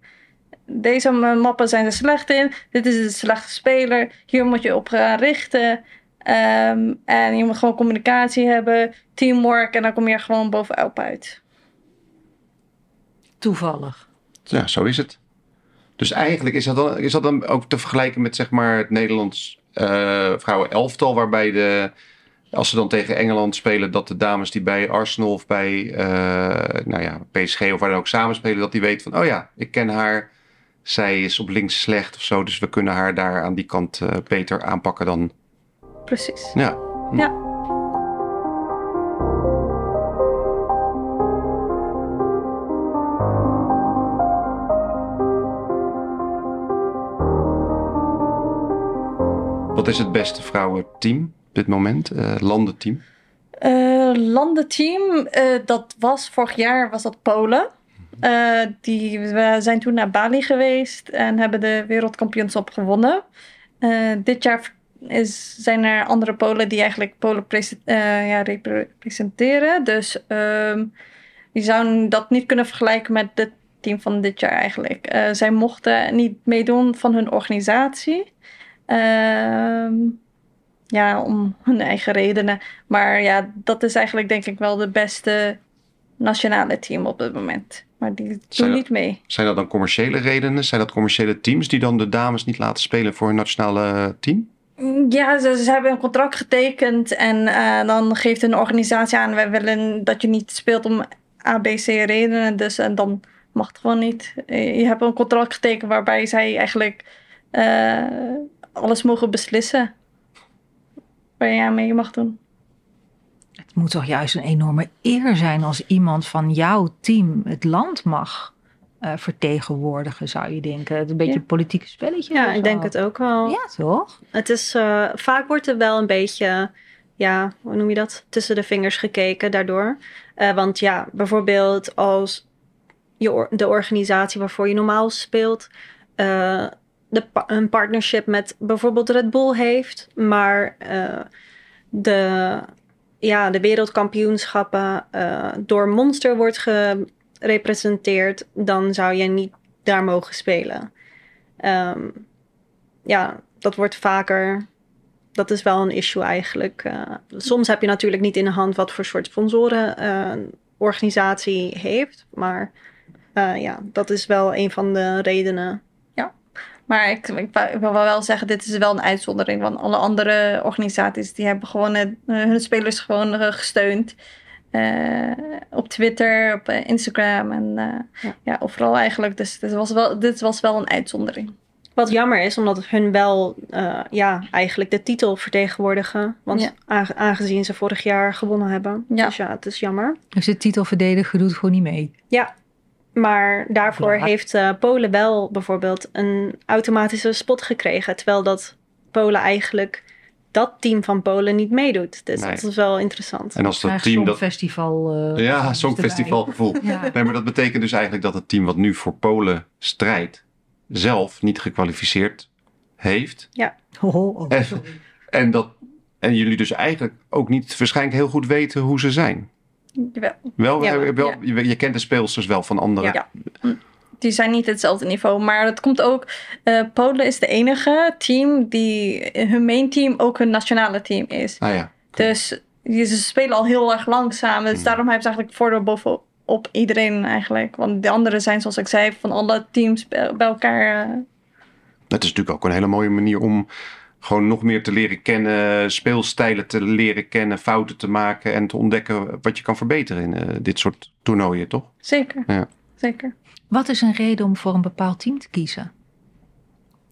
deze mappen zijn er slecht in. Dit is de slechte speler. Hier moet je op gaan richten. Um, en je moet gewoon communicatie hebben, teamwork. En dan kom je er gewoon bovenop uit. Toevallig. Ja, zo is het. Dus eigenlijk is dat dan, is dat dan ook te vergelijken met zeg maar het Nederlands uh, vrouwen elftal. Waarbij de, als ze dan tegen Engeland spelen, dat de dames die bij Arsenal of bij uh, nou ja, PSG of waar dan ook samen spelen, dat die weten van, oh ja, ik ken haar zij is op links slecht of zo. Dus we kunnen haar daar aan die kant uh, beter aanpakken dan. Precies. Ja. Hm. Ja. Wat is het beste vrouwenteam op dit moment? Uh, landenteam? Uh, landenteam, dat was vorig jaar was dat Polen. Uh, die, we zijn toen naar Bali geweest en hebben de wereldkampioenschap gewonnen. Uh, dit jaar is, zijn er andere Polen die eigenlijk Polen uh, ja, representeren. Dus um, die zouden dat niet kunnen vergelijken met het team van dit jaar eigenlijk. zij mochten niet meedoen van hun organisatie. ja, om hun eigen redenen. Maar ja, dat is eigenlijk denk ik wel de beste nationale team op dit moment. Maar die doen zijn dat, niet mee. Zijn dat dan commerciële redenen? Zijn dat commerciële teams die dan de dames niet laten spelen voor hun nationale team? Ja, ze, ze hebben een contract getekend en uh, dan geeft een organisatie aan: wij willen dat je niet speelt om ABC redenen. Dus en dan mag het gewoon niet. Je hebt een contract getekend waarbij zij eigenlijk uh, alles mogen beslissen waar je aan mee mag doen. Moet toch juist een enorme eer zijn als iemand van jouw team het land mag eh, vertegenwoordigen, zou je denken. Het is een beetje Ja. een politieke spelletje. Ja, ik denk het ook wel. Ja, toch? Het is, eh, vaak wordt er wel een beetje, ja, hoe noem je dat? Tussen de vingers gekeken daardoor. Eh, want ja, bijvoorbeeld als je or- de organisatie waarvoor je normaal speelt, de pa- een partnership met bijvoorbeeld Red Bull heeft, maar de, ja, de wereldkampioenschappen eh, door Monster wordt gerepresenteerd, dan zou je niet daar mogen spelen. Ehm, ja, dat wordt vaker. Dat is wel een issue eigenlijk. Eh, soms heb je natuurlijk niet in de hand wat voor soort sponsoren eh, een organisatie heeft. Maar eh, ja, dat is wel een van de redenen. Maar ik, ik, wil wel zeggen, dit is wel een uitzondering. Want alle andere organisaties die hebben gewoon het- eh, hun spelers gewoon eh, gesteund. Eh, op Twitter, op Instagram en eh, Ja. ja. overal eigenlijk. Dus dit was, wel, dit was wel een uitzondering. Wat jammer is, omdat hun wel eh, ja, eigenlijk de titel vertegenwoordigen. Want Ja. aange- aangezien ze vorig jaar gewonnen hebben. Ja. Dus ja, het is jammer. Dus de titelverdediger doet gewoon niet mee. Maar daarvoor heeft eh, Polen wel bijvoorbeeld een automatische spot gekregen. Terwijl dat Polen eigenlijk dat team van Polen niet meedoet. Dus Nee. dat is wel interessant. En als dat Krijg team dat... Songfestival. eh, Ja, erbij. Songfestivalgevoel. Ja. Nee, maar dat betekent dus eigenlijk dat het team wat nu voor Polen strijdt, zelf niet gekwalificeerd heeft. Oh, oh, oh, En, sorry. en, dat, en jullie dus eigenlijk ook niet waarschijnlijk heel goed weten hoe ze zijn. Jawel. Wel, Ja, eh, wel ja. je, je kent de speelsters wel van andere. Ja. Die zijn niet hetzelfde niveau. Maar dat komt ook. eh, Polen is de enige team die hun main team ook hun nationale team is. Ah ja. Dus die- ze spelen al heel erg lang samen. Dus Mm. daarom hebben ze eigenlijk voordeel bovenop iedereen eigenlijk. Want de anderen zijn, zoals ik zei, van alle teams bij bij elkaar. eh, Dat is natuurlijk ook een hele mooie manier om gewoon nog meer te leren kennen, speelstijlen te leren kennen, fouten te maken en te ontdekken wat je kan verbeteren in eh, dit soort toernooien, toch? zeker. Ja. Zeker. Wat is een reden om voor een bepaald team te kiezen?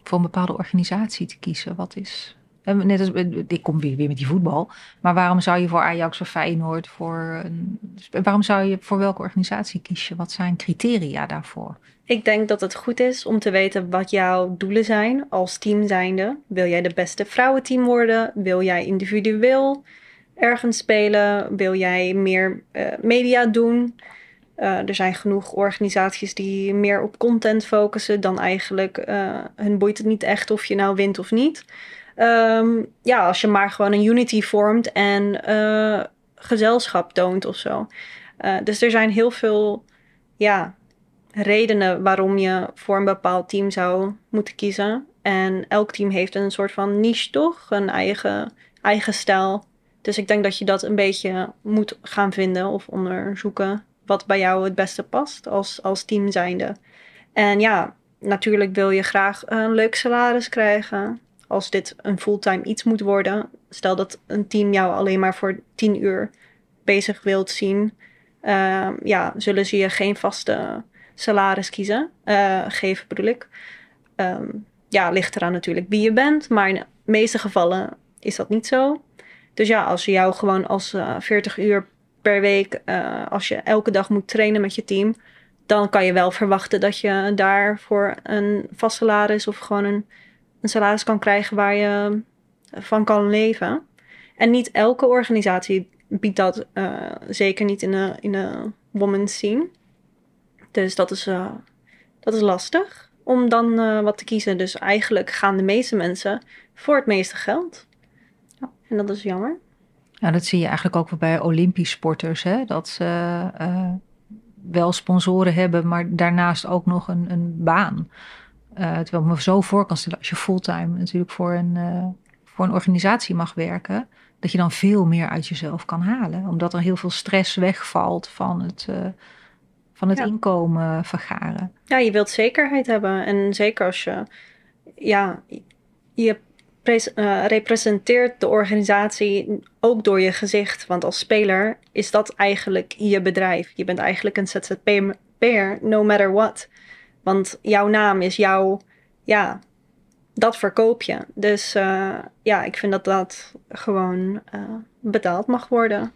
Voor een bepaalde organisatie te kiezen? Wat is. eh, Net als, eh, ik kom weer, weer met die voetbal. Maar waarom zou je voor Ajax of Feyenoord voor een, waarom zou je voor welke organisatie kiezen? Wat zijn criteria daarvoor? Ik denk dat het goed is om te weten wat jouw doelen zijn als team zijnde. Wil jij de beste vrouwenteam worden? Wil jij individueel ergens spelen? Wil jij meer eh, media doen? Eh, er zijn genoeg organisaties die meer op content focussen dan eigenlijk. eh hun boeit het niet echt of je nou wint of niet. Ehm, ja, als je maar gewoon een unity vormt en gezelschap toont of zo. Dus er zijn heel veel ja, redenen waarom je voor een bepaald team zou moeten kiezen. En elk team heeft een soort van niche, toch? Een eigen, eigen stijl. Dus ik denk dat je dat een beetje moet gaan vinden of onderzoeken wat bij jou het beste past als, als team zijnde. En ja, natuurlijk wil je graag een leuk salaris krijgen. Als dit een fulltime iets moet worden. Stel dat een team jou alleen maar voor 10 uur bezig wilt zien. eh, ja, zullen ze je geen vaste salaris kiezen, eh, geven bedoel ik. Ehm, ja, ligt eraan natuurlijk wie je bent, maar in de meeste gevallen is dat niet zo. Dus ja, als je jou gewoon als eh 40 uur per week, eh, als je elke dag moet trainen met je team, dan kan je wel verwachten dat je daarvoor een vast salaris of gewoon een, een salaris kan krijgen waar je van kan leven. En niet elke organisatie biedt dat, eh, zeker niet in de, in de women's scene. Dus dat is, eh, dat is lastig om dan eh, wat te kiezen. Dus eigenlijk gaan de meeste mensen voor het meeste geld. Ja, en dat is jammer. Ja, dat zie je eigenlijk ook bij Olympisch sporters. Hè? Dat ze eh, wel sponsoren hebben, maar daarnaast ook nog een, een baan. Terwijl ik me zo voor kan stellen als je fulltime natuurlijk voor een, voor een organisatie mag werken. Dat je dan veel meer uit jezelf kan halen. Omdat er heel veel stress wegvalt van het, van het Ja. inkomen vergaren. Ja, je wilt zekerheid hebben. En zeker als je, ja, je eh, representeert de organisatie ook door je gezicht. Want als speler is dat eigenlijk je bedrijf. Je bent eigenlijk een ZZP'er, no matter what. Want jouw naam is jouw, ja, dat verkoop je. Dus eh, ja, ik vind dat dat gewoon eh, betaald mag worden.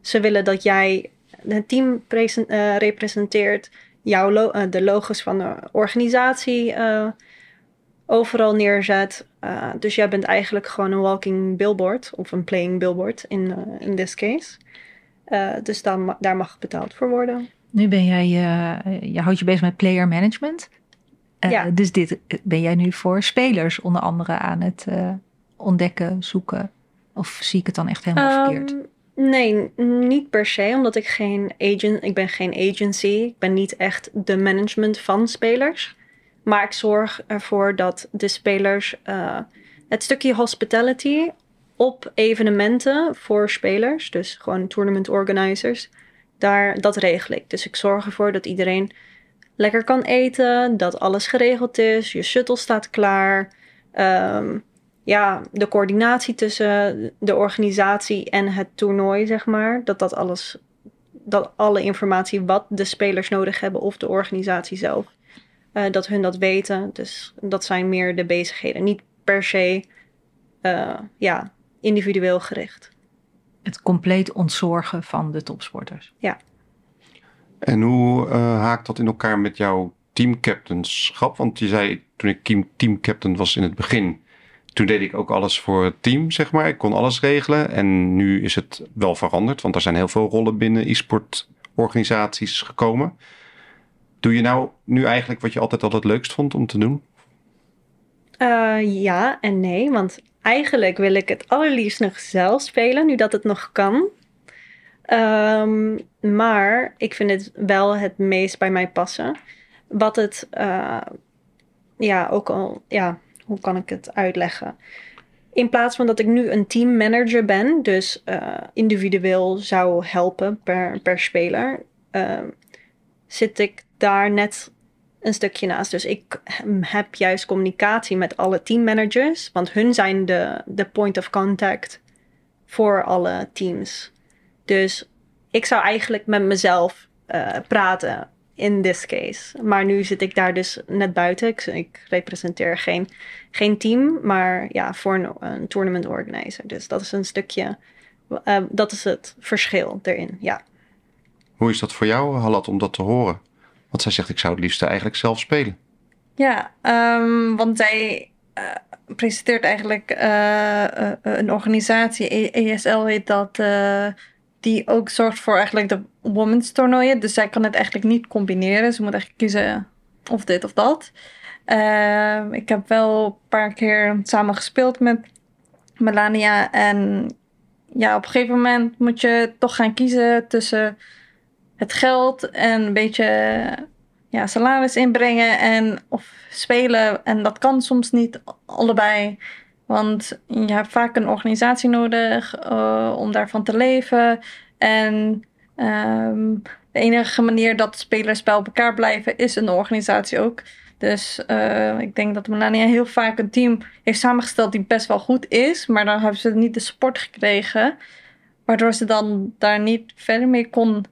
Ze willen dat jij het team eh, representeert, jouw lo- eh, de logos van de organisatie eh, overal neerzet. Dus jij bent eigenlijk gewoon een walking billboard of een playing billboard in, in this case. Dus daar, ma- daar mag betaald voor worden. Nu ben jij, je houdt je bezig met player management. Ja. Dus dit ben jij nu voor spelers onder andere aan het ontdekken, zoeken? Of zie ik het dan echt helemaal verkeerd? Nee, niet per se, omdat ik geen agent, ik ben geen agency. Ik ben niet echt de management van spelers. Maar ik zorg ervoor dat de spelers eh, het stukje hospitality op evenementen voor spelers, dus gewoon tournament organizers, daar, dat regel ik. Dus ik zorg ervoor dat iedereen lekker kan eten, dat alles geregeld is, je shuttle staat klaar. Ehm, ja, de coördinatie tussen de organisatie en het toernooi, zeg maar. Dat dat alles, dat alle informatie wat de spelers nodig hebben of de organisatie zelf, eh, dat hun dat weten. Dus dat zijn meer de bezigheden. Niet per se, eh, ja, individueel gericht. Het compleet ontzorgen van de topsporters. En hoe eh, haakt dat in elkaar met jouw teamcaptainschap? Want je zei toen ik team, teamcaptain was in het begin, toen deed ik ook alles voor het team, zeg maar. Ik kon alles regelen. En nu is het wel veranderd, want er zijn heel veel rollen binnen e-sport organisaties gekomen. Doe je nou nu eigenlijk wat je altijd al het leukst vond om te doen? Eh, ja en nee, want eigenlijk wil ik het allerliefst nog zelf spelen, nu dat het nog kan. Ehm, maar ik vind het wel het meest bij mij passen. Wat het, eh, ja, ook al, ja, hoe kan ik het uitleggen? In plaats van dat ik nu een teammanager ben, dus eh, individueel zou helpen per, per speler, eh, zit ik daar net een stukje naast. Dus ik heb juist communicatie met alle teammanagers, want hun zijn de, de point of contact voor alle teams. Dus ik zou eigenlijk met mezelf eh, praten in this case. Maar nu zit ik daar dus net buiten. Ik, ik representeer geen, geen team, maar ja, voor een, een tournament organizer. Dus dat is een stukje, eh, dat is het verschil erin, ja. Hoe is dat voor jou, Halat, om dat te horen? Want zij zegt, ik zou het liefst eigenlijk zelf spelen. Ja, ehm, want zij eh, presenteert eigenlijk eh, een organisatie, E- ESL heet dat, eh, die ook zorgt voor eigenlijk de women's toernooien. Dus zij kan het eigenlijk niet combineren. Ze moet eigenlijk kiezen of dit of dat. Ehm, ik heb wel een paar keer samen gespeeld met Melania. En ja, op een gegeven moment moet je toch gaan kiezen tussen het geld en een beetje ja, salaris inbrengen en of spelen. En dat kan soms niet allebei. Want je hebt vaak een organisatie nodig eh, om daarvan te leven. En ehm, de enige manier dat spelers bij elkaar blijven is een organisatie ook. Dus eh, ik denk dat Melania heel vaak een team heeft samengesteld die best wel goed is. Maar dan hebben ze niet de support gekregen. Waardoor ze dan daar niet verder mee kon.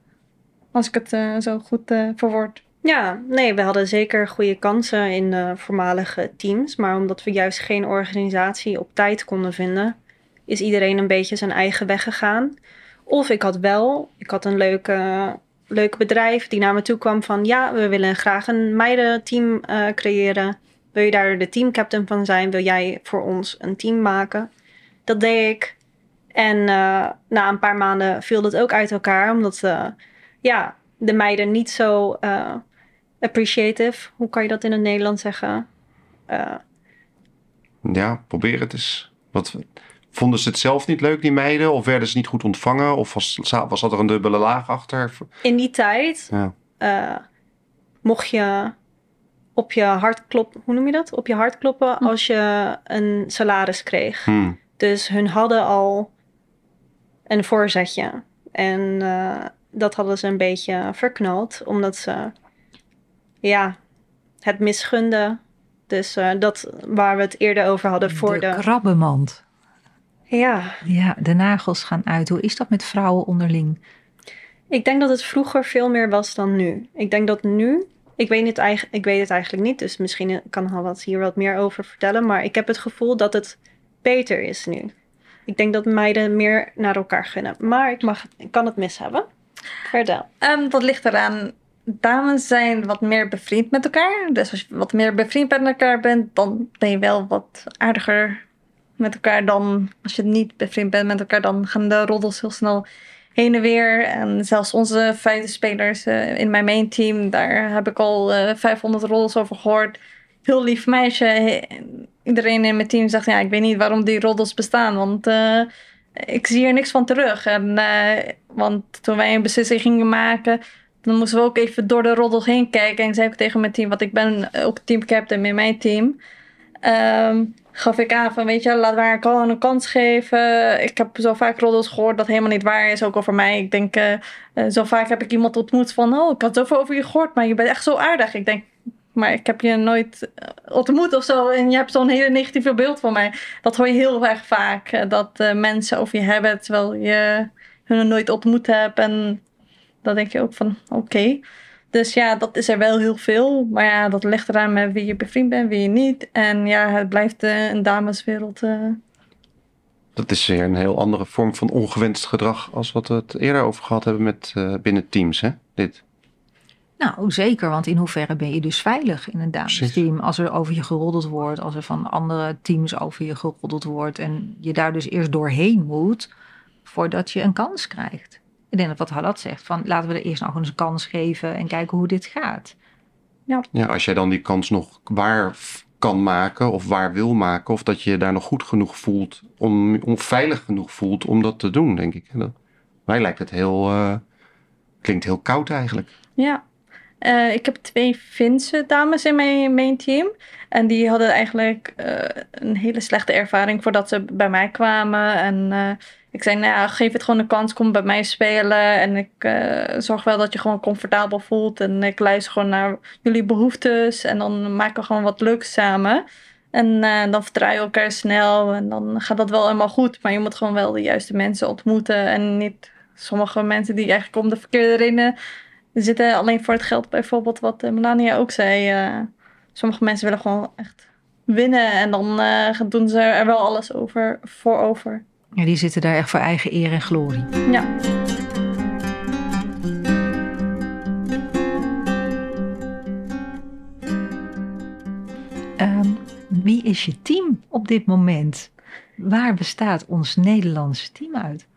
Als ik het eh, zo goed verwoord. Ja, nee, we hadden zeker goede kansen in de voormalige teams. Maar omdat we juist geen organisatie op tijd konden vinden, is iedereen een beetje zijn eigen weg gegaan. Of ik had wel, ik had een leuke, leuke bedrijf die naar me toe kwam van ja, we willen graag een meidenteam eh creëren. Wil je daar de teamcaptain van zijn? Wil jij voor ons een team maken? Dat deed ik. En eh, na een paar maanden viel dat ook uit elkaar, omdat eh, ja, de meiden niet zo appreciative, hoe kan je dat in het Nederlands zeggen? Eh, Ja, probeer het eens. Wat, vonden ze het zelf niet leuk, die meiden? Of werden ze niet goed ontvangen? Of was, was er een dubbele laag achter? in die tijd Ja. eh, mocht je op je hart kloppen, hoe noem je dat? Op je hart kloppen als je een salaris kreeg. Hm. Dus hun hadden al een voorzetje. En eh, dat hadden ze een beetje verknald, omdat ze ja, het misgunden. Dus eh, dat waar we het eerder over hadden voor de, de. krabbenmand. Ja, Ja, de nagels gaan uit. Hoe is dat met vrouwen onderling? ik denk dat het vroeger veel meer was dan nu. Ik denk dat nu. Ik weet, het eigen, ik weet het eigenlijk niet, dus misschien kan Hawat hier wat meer over vertellen. Maar ik heb het gevoel dat het beter is nu. Ik denk dat meiden meer naar elkaar gunnen. Maar ik, mag, ik kan het mis hebben. Vertel. Ehm, dat ligt eraan. Dames zijn wat meer bevriend met elkaar. Dus als je wat meer bevriend met elkaar bent, dan ben je wel wat aardiger met elkaar dan als je niet bevriend bent met elkaar. Dan gaan de roddels heel snel heen en weer. En zelfs onze vijfde spelers eh, in mijn main team, daar heb ik al eh 500 roddels over gehoord. Heel lief meisje. Iedereen in mijn team zegt, ja, ik weet niet waarom die roddels bestaan, want eh, ik zie er niks van terug. En, eh, want toen wij een beslissing gingen maken, dan moesten we ook even door de roddels heen kijken. En ik zei ook tegen mijn team, want ik ben ook teamcaptain in mijn team. Ehm, gaf ik aan van, weet je, laten we haar gewoon een kans geven. Ik heb zo vaak roddels gehoord dat helemaal niet waar is, ook over mij. Ik denk, eh, eh, zo vaak heb ik iemand ontmoet van, oh, ik had zoveel over je gehoord, maar je bent echt zo aardig. Ik denk, maar ik heb je nooit eh, ontmoet of zo en je hebt zo'n hele negatieve beeld van mij. Dat hoor je heel erg vaak, dat mensen over je hebben terwijl je hun nooit ontmoet hebt. En dan denk je ook van, oké. Dus ja, dat is er wel heel veel. Maar ja, dat ligt eraan met wie je bevriend bent, wie je niet. En ja, het blijft eh, een dameswereld. eh. Dat is weer een heel andere vorm van ongewenst gedrag als wat we het eerder over gehad hebben met eh, binnen teams. Hè? Dit. Nou, zeker, want in hoeverre ben je dus veilig in een damesteam? Als er over je geroddeld wordt, als er van andere teams over je geroddeld wordt en je daar dus eerst doorheen moet voordat je een kans krijgt. Ik denk dat wat Halad zegt, van laten we er eerst nog eens een kans geven en kijken hoe dit gaat. Ja, als jij dan die kans nog waar kan maken of waar wil maken, of dat je je daar nog goed genoeg voelt, om, om veilig genoeg voelt om dat te doen, denk ik. Dat- mij lijkt het heel, eh, klinkt heel koud eigenlijk. Ja. Eh, ik heb twee Finse dames in mijn, mijn team. En die hadden eigenlijk eh, een hele slechte ervaring voordat ze bij mij kwamen. En eh, ik zei, nou ja, geef het gewoon een kans, kom bij mij spelen. En ik eh, zorg wel dat je gewoon comfortabel voelt. En ik luister gewoon naar jullie behoeftes. En dan maken we gewoon wat leuks samen. En eh, dan vertrouw je elkaar snel. En dan gaat dat wel helemaal goed. Maar je moet gewoon wel de juiste mensen ontmoeten. En niet sommige mensen die eigenlijk om de verkeerde redenen zitten alleen voor het geld. Bijvoorbeeld wat eh, Melania ook zei. sommige mensen willen gewoon echt winnen. En dan doen ze er wel alles over, voor over. Ja, die zitten daar echt voor eigen eer en glorie. Ja. Ehm, wie is je team op dit moment? Waar bestaat ons Nederlandse team uit?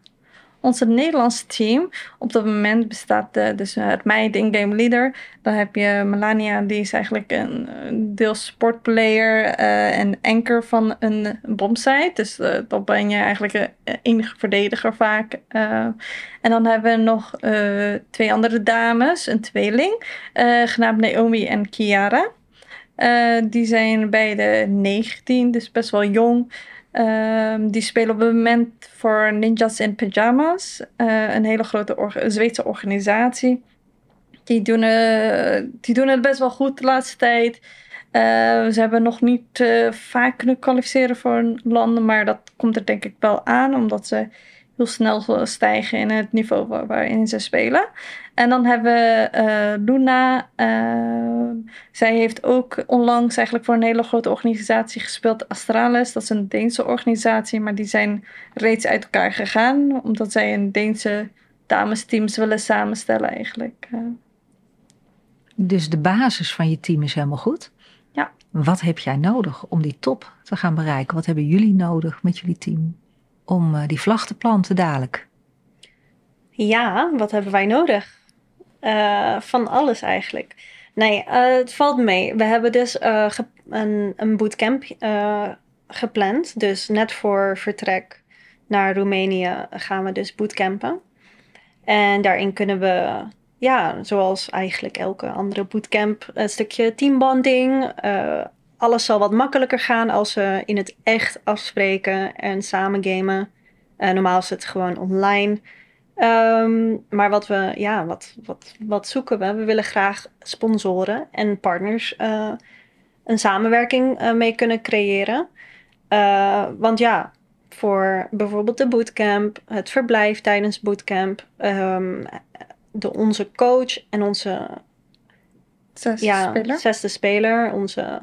Onze Nederlandse team op dat moment bestaat eh, dus uit mij, de in-game leader. Dan heb je Melania, die is eigenlijk een eh, deels sportplayer eh, en anker van een bombsite. Dus eh, dan ben je eigenlijk een enige verdediger vaak. Eh, en dan hebben we nog eh, twee andere dames, een tweeling, eh, genaamd Naomi en Kiara. Eh, die zijn beide 19, dus best wel jong. Ehm, die spelen op het moment voor Ninjas in Pyjama's. eh, een hele grote orga- Zweedse organisatie. Die doen, eh, die doen het best wel goed de laatste tijd. Eh, ze hebben nog niet eh, vaak kunnen kwalificeren voor landen, maar dat komt er denk ik wel aan, omdat ze heel snel stijgen in het niveau waar- waarin ze spelen. En dan hebben we eh, Luna. eh, zij heeft ook onlangs eigenlijk voor een hele grote organisatie gespeeld, Astralis. Dat is een Deense organisatie, maar die zijn reeds uit elkaar gegaan, omdat zij een Deense damesteams willen samenstellen eigenlijk. eh. Dus de basis van je team is helemaal goed. Ja. Wat heb jij nodig om die top te gaan bereiken? Wat hebben jullie nodig met jullie team om eh, die vlag te planten dadelijk? Ja, wat hebben wij nodig? Eh, van alles eigenlijk. Nee, eh, het valt mee. We hebben dus een, een bootcamp gepland. Dus net voor vertrek naar Roemenië gaan we dus bootcampen. En daarin kunnen we, ja, zoals eigenlijk elke andere bootcamp, een stukje teambonding. Alles zal wat makkelijker gaan als we in het echt afspreken en samen gamen. Eh, normaal is het gewoon online. Ehm, maar wat we, ja, wat, wat, wat zoeken we? We willen graag sponsoren en partners eh, een samenwerking eh, mee kunnen creëren. Want ja, voor bijvoorbeeld de bootcamp, het verblijf tijdens bootcamp, ehm, de, onze coach en onze Zes ja, speler. zesde speler, onze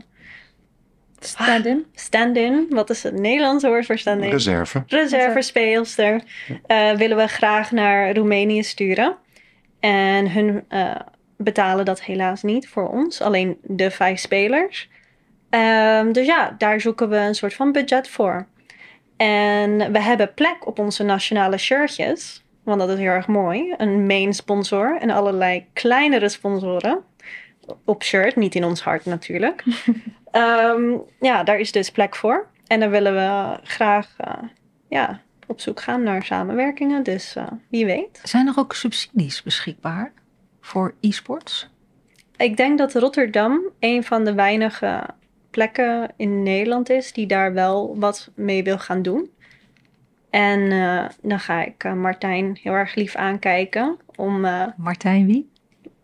Stand-in. stand-in. Wat is het Nederlandse woord voor stand-in? Reserve. reservespeelster eh, willen we graag naar Roemenië sturen. En hun eh, betalen dat helaas niet voor ons, alleen de vijf spelers. Ehm, dus ja, daar zoeken we een soort van budget voor. En we hebben plek op onze nationale shirtjes, want dat is heel erg mooi. Een main sponsor en allerlei kleinere sponsoren op shirt, niet in ons hart natuurlijk. <laughs> Ehm, ja, daar is dus plek voor. En dan willen we graag eh, ja, op zoek gaan naar samenwerkingen. Dus eh, wie weet. Zijn er ook subsidies beschikbaar voor e-sports? Ik denk dat Rotterdam een van de weinige plekken in Nederland is die daar wel wat mee wil gaan doen. En eh, dan ga ik Martijn heel erg lief aankijken om. Martijn wie?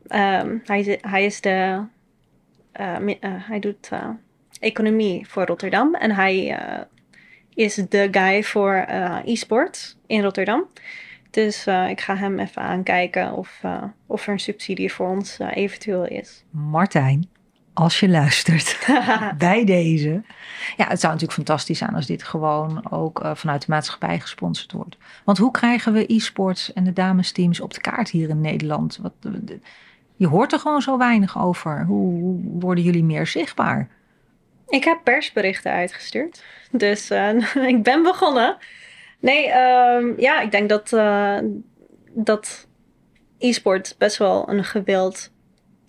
ehm, hij, is- hij is de. Eh, eh, hij doet eh, economie voor Rotterdam en hij is de guy voor e-sport in Rotterdam. Dus ik ga hem even aankijken of, of er een subsidie voor ons eventueel is. Martijn, als je luistert, <laughs> bij deze. Ja, het zou natuurlijk fantastisch zijn als dit gewoon ook vanuit de maatschappij gesponsord wordt. Want hoe krijgen we e-sports en de damesteams op de kaart hier in Nederland? Wat, de- je hoort er gewoon zo weinig over. Hoe, worden jullie meer zichtbaar? Ik heb persberichten uitgestuurd. Dus eh, <laughs> ik ben begonnen. Nee, ehm, ja, ik denk dat, eh, dat e-sport best wel een gewild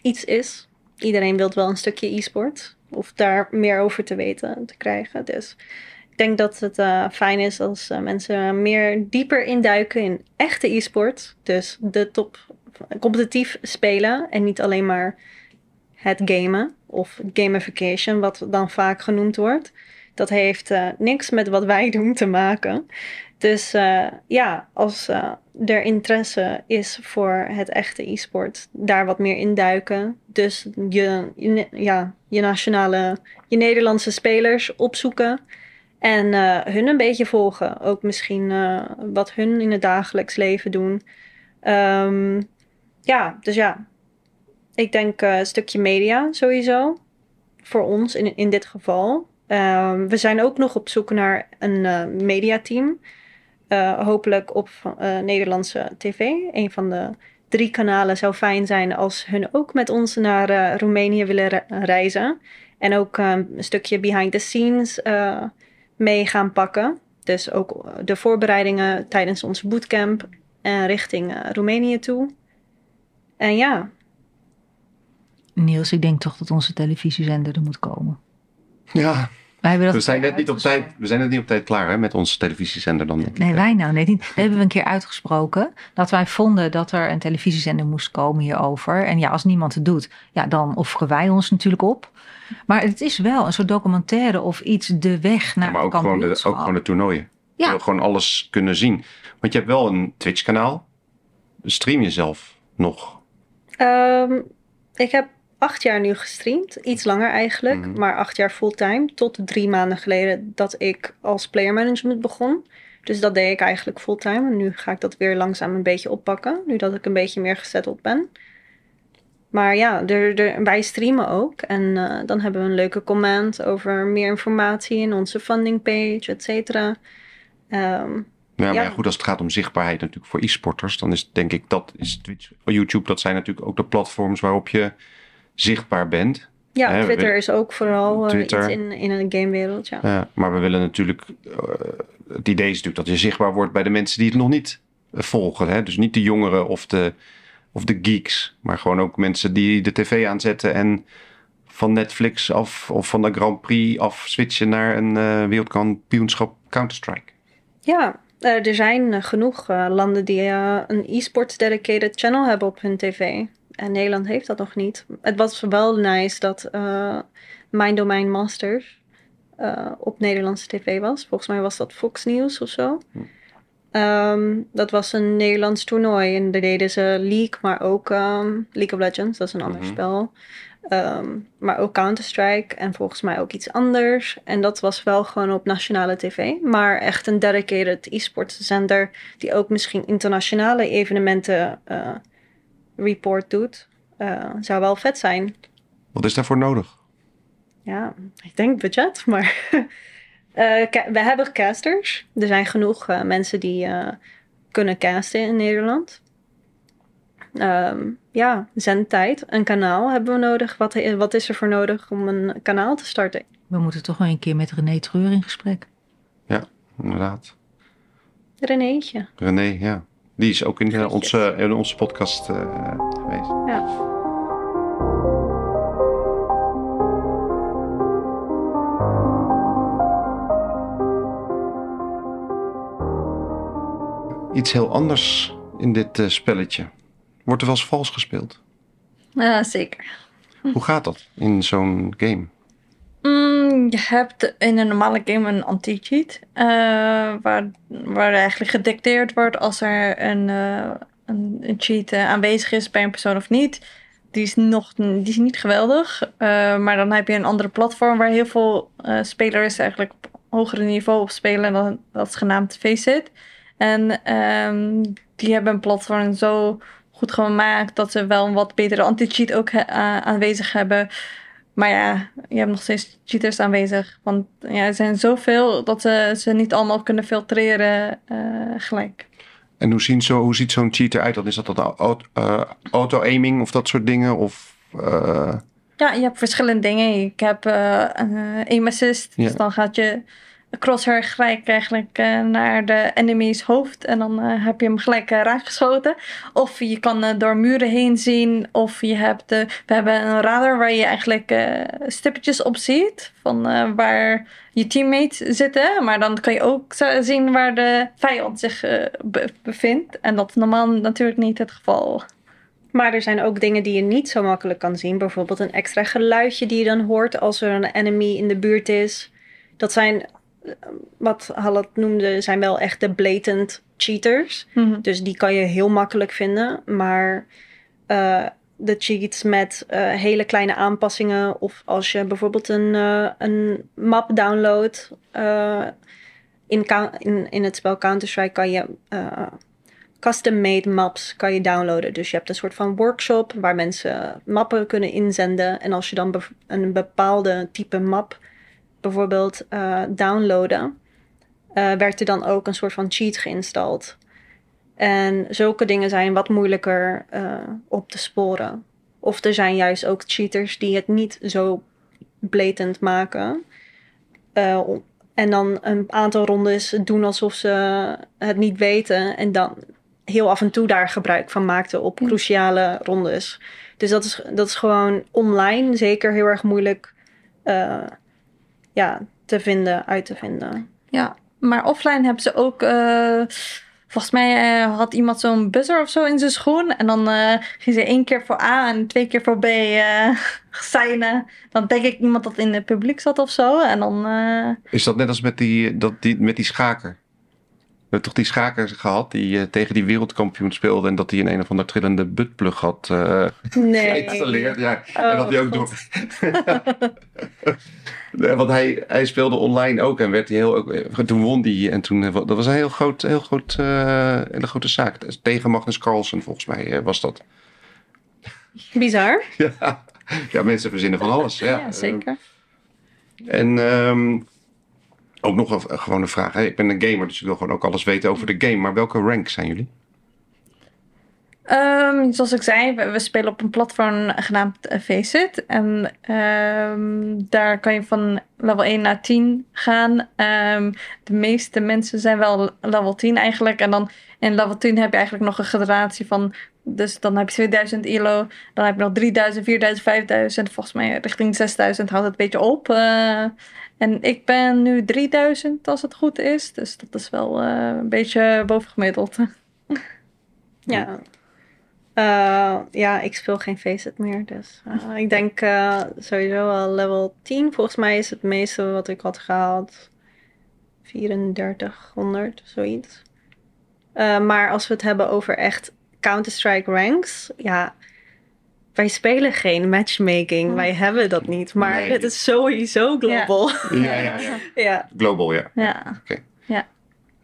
iets is. Iedereen wil wel een stukje e-sport. Of daar meer over te weten te krijgen. Dus ik denk dat het eh, fijn is als mensen meer dieper induiken in echte e-sport. Dus de top competitief spelen en niet alleen maar het gamen of gamification, wat dan vaak genoemd wordt. Dat heeft eh, niks met wat wij <laughs> doen te maken. Dus eh, ja, als eh, er interesse is voor het echte e-sport, daar wat meer in duiken. Dus je, ja, je nationale, je Nederlandse spelers opzoeken. En hun een beetje volgen. Ook misschien wat hun in het dagelijks leven doen. Ehm, ja, dus ja, ik denk eh, een stukje media sowieso. Voor ons in, in dit geval. Ehm, we zijn ook nog op zoek naar een eh, mediateam. Eh, hopelijk op Nederlandse tv. Een van de drie kanalen zou fijn zijn als hun ook met ons naar Roemenië willen re- reizen. En ook eh, een stukje behind the scenes mee gaan pakken. Dus ook de voorbereidingen tijdens ons bootcamp en richting Roemenië toe. En ja, Niels, ik denk toch dat onze televisiezender er moet komen. Ja, Wij hebben dat we zijn, net niet op tijd, we zijn net niet op tijd klaar hè, met onze televisiezender dan. denk ik. Nee, wij nou net niet. Dat hebben we een keer uitgesproken. Dat wij vonden dat er een televisiezender moest komen hierover. En ja, als niemand het doet, ja, dan offeren wij ons natuurlijk op. Maar het is wel een soort documentaire of iets de weg naar Ja, maar ook gewoon, de, ook gewoon de toernooien. Je Ja. wil gewoon alles kunnen zien. Want je hebt wel een Twitch-kanaal. Stream je zelf nog? Ehm, ik heb acht jaar nu gestreamd. Iets langer eigenlijk, Mhm. maar acht jaar fulltime. Tot drie maanden geleden dat ik als player management begon. Dus dat deed ik eigenlijk fulltime. En nu ga ik dat weer langzaam een beetje oppakken. Nu dat ik een beetje meer gezetteld ben. Maar ja, er, er, wij streamen ook. En eh, dan hebben we een leuke comment over meer informatie in onze funding page, et cetera. Ehm, Ja, maar Ja. goed, als het gaat om zichtbaarheid natuurlijk voor e-sporters, dan is denk ik dat is Twitch, YouTube, dat zijn natuurlijk ook de platforms waarop je zichtbaar bent. ja, Hè, Twitter is ook vooral eh, iets in, in een gamewereld. Ja. Ja, maar we willen natuurlijk, eh, het idee is natuurlijk dat je zichtbaar wordt bij de mensen die het nog niet eh, volgen. Hè? Dus niet de jongeren of de, of de geeks, maar gewoon ook mensen die de tv aanzetten en van Netflix af of van de Grand Prix af switchen naar een wereldkampioenschap Counter-Strike. Ja, er zijn eh, genoeg eh, landen die eh, een e-sports dedicated channel hebben op hun tv. En Nederland heeft dat nog niet. Het was wel nice dat eh Mijn Domein Masters eh, op Nederlandse tv was. Volgens mij was dat Fox News of zo. Ehm, dat was een Nederlands toernooi en daar deden ze League, maar ook ehm, League of Legends, dat is een ander Mhm. spel. Ehm, maar ook Counter-Strike en volgens mij ook iets anders. En dat was wel gewoon op nationale tv. Maar echt een dedicated e-sports zender die ook misschien internationale evenementen eh, report doet. eh, zou wel vet zijn. Wat is daarvoor nodig? ja, ik denk budget, maar <laughs> eh, we hebben casters. Er zijn genoeg mensen die kunnen casten in Nederland. Ehm, ja, zendtijd, een kanaal hebben we nodig. Wat, wat is er voor nodig om een kanaal te starten? We moeten toch wel een keer met René Treur in gesprek. Inderdaad. Renéetje. René, ja. Die is ook in, eh, onze, in onze podcast eh, geweest. Ja. Iets heel anders in dit eh, spelletje. Wordt er wel eens vals gespeeld? Ja, zeker. Hoe gaat dat in zo'n game? Mm, je hebt in een normale game een anti-cheat. eh, waar, waar eigenlijk gedicteerd wordt als er een, eh, een, een cheat eh, aanwezig is bij een persoon of niet. Die is, nog, die is niet geweldig. maar dan heb je een andere platform waar heel veel spelers eigenlijk op hogere niveau op spelen. Dan, dat is genaamd Faceit. En ehm, die hebben een platform zo goed gemaakt dat ze wel een wat betere anti-cheat ook he- aanwezig hebben. Maar ja, je hebt nog steeds cheaters aanwezig. Want ja, er zijn zoveel dat ze ze niet allemaal kunnen filtreren eh, gelijk. En hoe, zien zo, hoe ziet zo'n cheat eruit? Dan is dat dan auto- eh, auto-aiming of dat soort dingen? Of, eh, Ja, je hebt verschillende dingen. Ik heb een aim assist. Dus dan gaat je crosshair gelijk eigenlijk eh, naar de enemy's hoofd. En dan eh, heb je hem gelijk eh, raakgeschoten. Of je kan door muren heen zien. Of je hebt... we hebben een radar waar je eigenlijk stippetjes op ziet. Van waar je teammates zitten. Maar dan kan je ook zien waar de vijand zich be- bevindt. En dat is normaal natuurlijk niet het geval. Maar er zijn ook dingen die je niet zo makkelijk kan zien. Bijvoorbeeld een extra geluidje die je dan hoort als er een enemy in de buurt is. Dat zijn, wat Hallat noemde, zijn wel echt de blatant cheaters. Dus die kan je heel makkelijk vinden. Maar eh, de cheats met eh, hele kleine aanpassingen. Of als je bijvoorbeeld een, eh, een map downloadt. in, in, in het spel Counter-Strike kan je custom-made maps kan je downloaden. Dus je hebt een soort van workshop waar mensen mappen kunnen inzenden. En als je dan een bepaalde type map bijvoorbeeld eh, downloaden, eh, werd er dan ook een soort van cheat geïnstalleerd. En zulke dingen zijn wat moeilijker eh, op te sporen. Of er zijn juist ook cheaters die het niet zo blatant maken. En dan een aantal rondes doen alsof ze het niet weten. En dan heel af en toe daar gebruik van maakten op cruciale rondes. Dus dat is, dat is gewoon online zeker heel erg moeilijk ja, te vinden, uit te vinden. Ja, maar offline hebben ze ook. eh, volgens mij eh, had iemand zo'n buzzer of zo in zijn schoen. En dan eh, ging ze één keer voor A en twee keer voor B eh <laughs> signen. Dan denk ik iemand dat in het publiek zat of zo. En dan. eh, is dat net als met die, dat, die, met die schaker? We hebben toch die schaker gehad die eh, tegen die wereldkampioen speelde... en dat hij een een of ander trillende buttplug had eh, Nee. geïnstalleerd. Ja, Oh, en dat hij ook door... <laughs> Nee, Want hij, hij speelde online ook en werd hij heel, ook, toen won hij. En toen, eh, dat was een heel, groot, heel groot, eh, hele grote zaak. Tegen Magnus Carlsen volgens mij was dat. Bizar. <laughs> Ja, ja mensen verzinnen van alles. Ja, ja, zeker. En ehm, ook nog een, gewoon vraag. Ik ben een gamer, dus ik wil gewoon ook alles weten over de game. Maar welke rank zijn jullie? Ehm, zoals ik zei, we, spelen op een platform genaamd eh, Faceit. En ehm, daar kan je van level 1 naar 10 gaan. Ehm, de meeste mensen zijn wel level 10 eigenlijk. En dan in level 10 heb je eigenlijk nog een generatie van... Dus dan heb je 2000 ILO, dan heb je nog 3000, 4000, 5000. Volgens mij richting 6000 houdt het een beetje op. Eh, en ik ben nu 3000 als het goed is. Dus dat is wel eh, een beetje bovengemiddeld. <laughs> Ja. Eh, ja, ik speel geen Faceit meer. Dus eh, ik denk sowieso wel level 10. Volgens mij is het meeste wat ik had gehaald 3400, zoiets. Maar als we het hebben over echt Counter-Strike ranks, ja, wij spelen geen matchmaking. Wij hebben dat niet. Maar Nee. het is sowieso global. Ja, ja, ja. Ja. <laughs> Global, ja. Ja.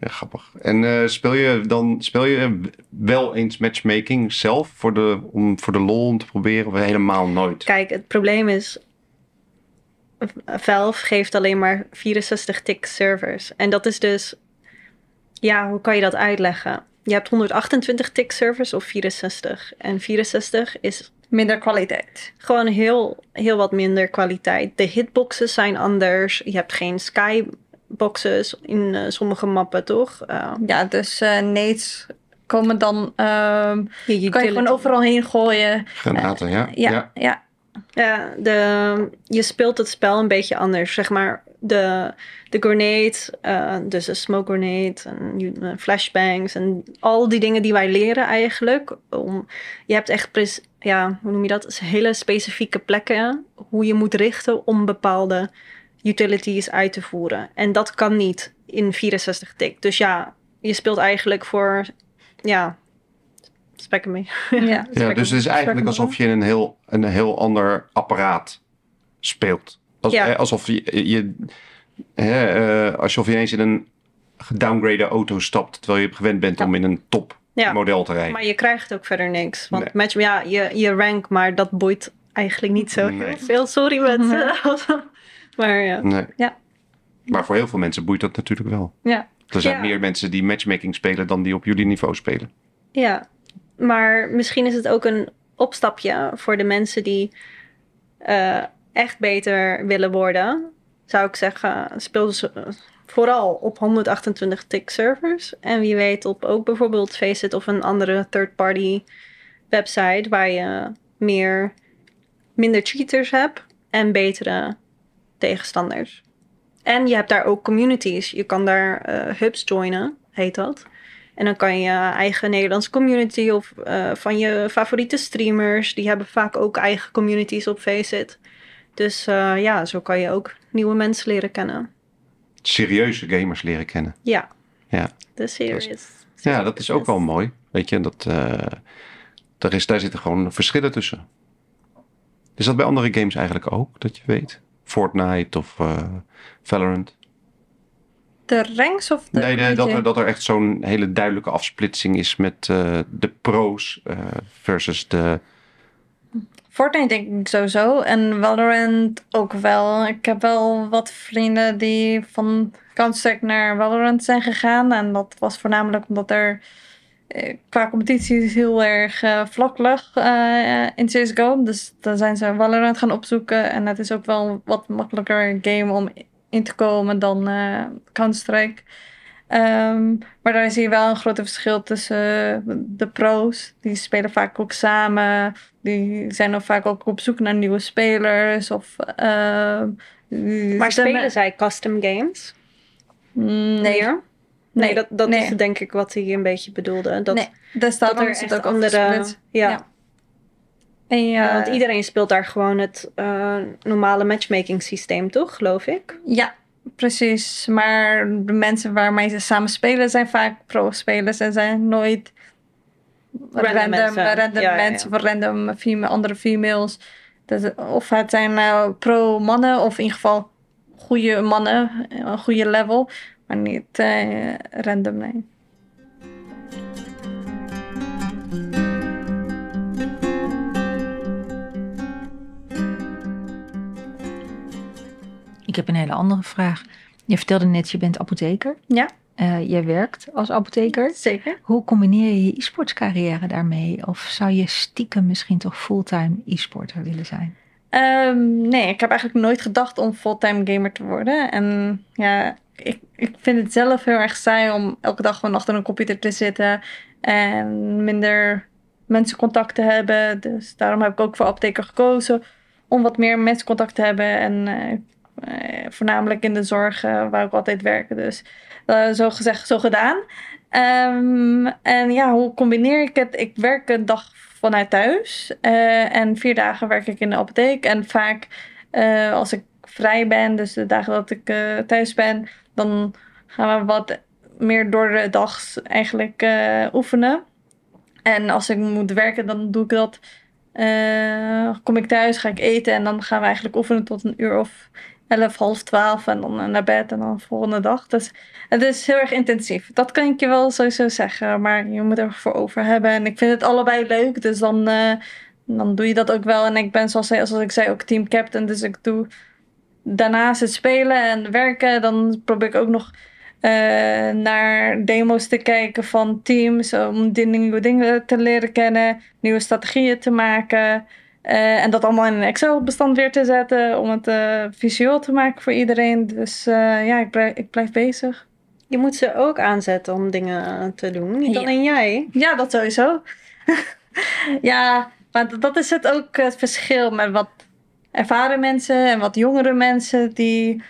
Ja, grappig. En eh, speel je dan speel je wel eens matchmaking zelf voor de, om, voor de lol om te proberen of helemaal nooit? Kijk, het probleem is. Valve geeft alleen maar 64 tick servers. En dat is dus, ja, hoe kan je dat uitleggen? Je hebt 128 tick servers of 64. En 64 is Minder kwaliteit. gewoon heel, heel wat minder kwaliteit. De hitboxes zijn anders. Je hebt geen skyboxes in eh, sommige mappen, toch? Uh, Ja, dus eh nades komen dan... ehm, je kan je gewoon overal heen gooien. Granaten, ja. Ja, ja. ja. Ja, de, je speelt het spel een beetje anders. Zeg maar, de, de grenade, eh, dus de smoke grenade en je- eh, flashbangs en al die dingen die wij leren eigenlijk. Om, je hebt echt, pres- ja, hoe noem je dat? Hele specifieke plekken hoe je moet richten om bepaalde utilities uit te voeren. En dat kan niet in 64 tick. Dus ja, je speelt eigenlijk voor, ja, spek mee. <laughs> Ja. Ja, dus het is eigenlijk alsof je in een heel, een heel ander apparaat speelt. Als, Ja. eh, Alsof je, je hè, eh, alsof je ineens in een gedowngrade auto stapt, terwijl je gewend bent Ja. om in een top Ja. model te rijden. Maar je krijgt ook verder niks. Want Nee. match, ja, je, je rank, maar dat boeit eigenlijk niet zo Nee. heel veel. Sorry mensen. <laughs> maar ja. Nee. Ja. Maar voor heel veel mensen boeit dat natuurlijk wel. Ja. Er zijn Ja. meer mensen die matchmaking spelen dan die op jullie niveau spelen. ja, maar misschien is het ook een opstapje voor de mensen die eh, echt beter willen worden. Zou ik zeggen, speel ze vooral op 128 tick servers. En wie weet op ook bijvoorbeeld Faceit of een andere third-party website waar je meer, minder cheaters hebt en betere tegenstanders. En je hebt daar ook communities. Je kan daar eh, hubs joinen, heet dat. En dan kan je eigen Nederlandse community of eh, van je favoriete streamers. Die hebben vaak ook eigen communities op Faceit. Dus eh, ja, zo kan je ook nieuwe mensen leren kennen. Serieuze gamers leren kennen. Ja. Ja. De series. Ja, dat is ook wel mooi. Weet je, dat, eh, daar, is, daar zitten gewoon verschillen tussen. Is dat bij andere games eigenlijk ook, dat je weet? Fortnite of eh, Valorant? De ranks of de... Nee, dat, er, dat er echt zo'n hele duidelijke afsplitsing is met eh, de pro's eh, versus de... Fortnite denk ik sowieso. En Valorant ook wel. Ik heb wel wat vrienden die van Counter-Strike naar Valorant zijn gegaan. En dat was voornamelijk omdat er eh, qua competitie heel erg eh, vlak lag eh, in CSGO. Dus dan zijn ze Valorant gaan opzoeken. En het is ook wel een wat makkelijker game om in te komen dan eh, Counter-Strike. Ehm, maar daar zie je wel een groot verschil tussen de pro's. Die spelen vaak ook samen. Die zijn ook vaak ook op zoek naar nieuwe spelers. Of, ehm, Maar spelen zij custom games? Mm, Nee. Nee, dat, dat nee. is denk ik wat hij een beetje bedoelde. Dat, nee, daar staat dat er echt ook andere... Ja. Ja. En ja, Ja, want iedereen speelt daar gewoon het eh, normale matchmaking systeem, toch? Geloof ik. Ja, precies. Maar de mensen waarmee ze samen spelen zijn vaak pro-spelers en zijn nooit Random random, mensen. random Ja, ja, ja. mensen of random andere females. Dat, of het zijn nou pro-mannen of in ieder geval goede mannen, een goede level, maar niet eh, random, nee. Ik heb een hele andere vraag. Je vertelde net, je bent apotheker. Ja, Eh, jij werkt als apotheker. zeker. Hoe combineer je je e-sports carrière daarmee? Of zou je stiekem misschien toch fulltime e-sporter willen zijn? Ehm, nee, ik heb eigenlijk nooit gedacht om fulltime gamer te worden. En ja, ik, ik vind het zelf heel erg saai om elke dag gewoon achter een computer te zitten en minder mensencontact te hebben. Dus daarom heb ik ook voor apotheker gekozen om wat meer mensencontact te hebben. En eh, eh, voornamelijk in de zorg waar ik altijd werk. Dus eh, zo gezegd, zo gedaan. Ehm, en ja, hoe combineer ik het? Ik werk een dag vanuit thuis. eh, en vier dagen werk ik in de apotheek. En vaak als ik vrij ben, dus de dagen dat ik thuis ben, dan gaan we wat meer door de dag eigenlijk oefenen. En als ik moet werken, dan doe ik dat. kom ik thuis, ga ik eten en dan gaan we eigenlijk oefenen tot een uur of elf, half twaalf en dan naar bed en dan de volgende dag. Dus het is heel erg intensief. Dat kan ik je wel sowieso zeggen, maar je moet er voor over hebben. En ik vind het allebei leuk, dus dan, eh, dan doe je dat ook wel. En ik ben, zoals, zoals ik zei, ook team captain, dus ik doe daarnaast het spelen en werken, dan probeer ik ook nog eh, naar demo's te kijken van teams. Om die nieuwe dingen te leren kennen, nieuwe strategieën te maken. Eh, en dat allemaal in een Excel-bestand weer te zetten. Om het eh, visueel te maken voor iedereen. Dus eh, ja, ik blijf, ik blijf bezig. Je moet ze ook aanzetten om dingen te doen. Niet Ja. alleen jij. Ja, dat sowieso. <laughs> ja, maar dat is het ook het verschil met wat ervaren mensen en wat jongere mensen. Die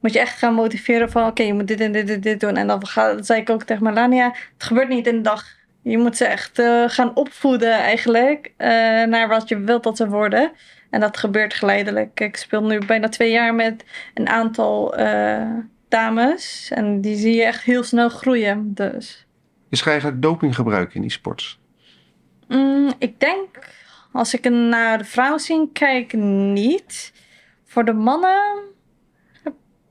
moet je echt gaan motiveren van oké, je moet dit en dit en dit doen. En dan ga, dat zei ik ook tegen Melania. Het gebeurt niet in een dag. Je moet ze echt eh, gaan opvoeden eigenlijk eh, naar wat je wilt dat ze worden. En dat gebeurt geleidelijk. Ik speel nu bijna twee jaar met een aantal eh, dames. En die zie je echt heel snel groeien. Dus Is er eigenlijk dopinggebruik in e-sports? Mm, ik denk, als ik naar de vrouwen zie, kijk niet. Voor de mannen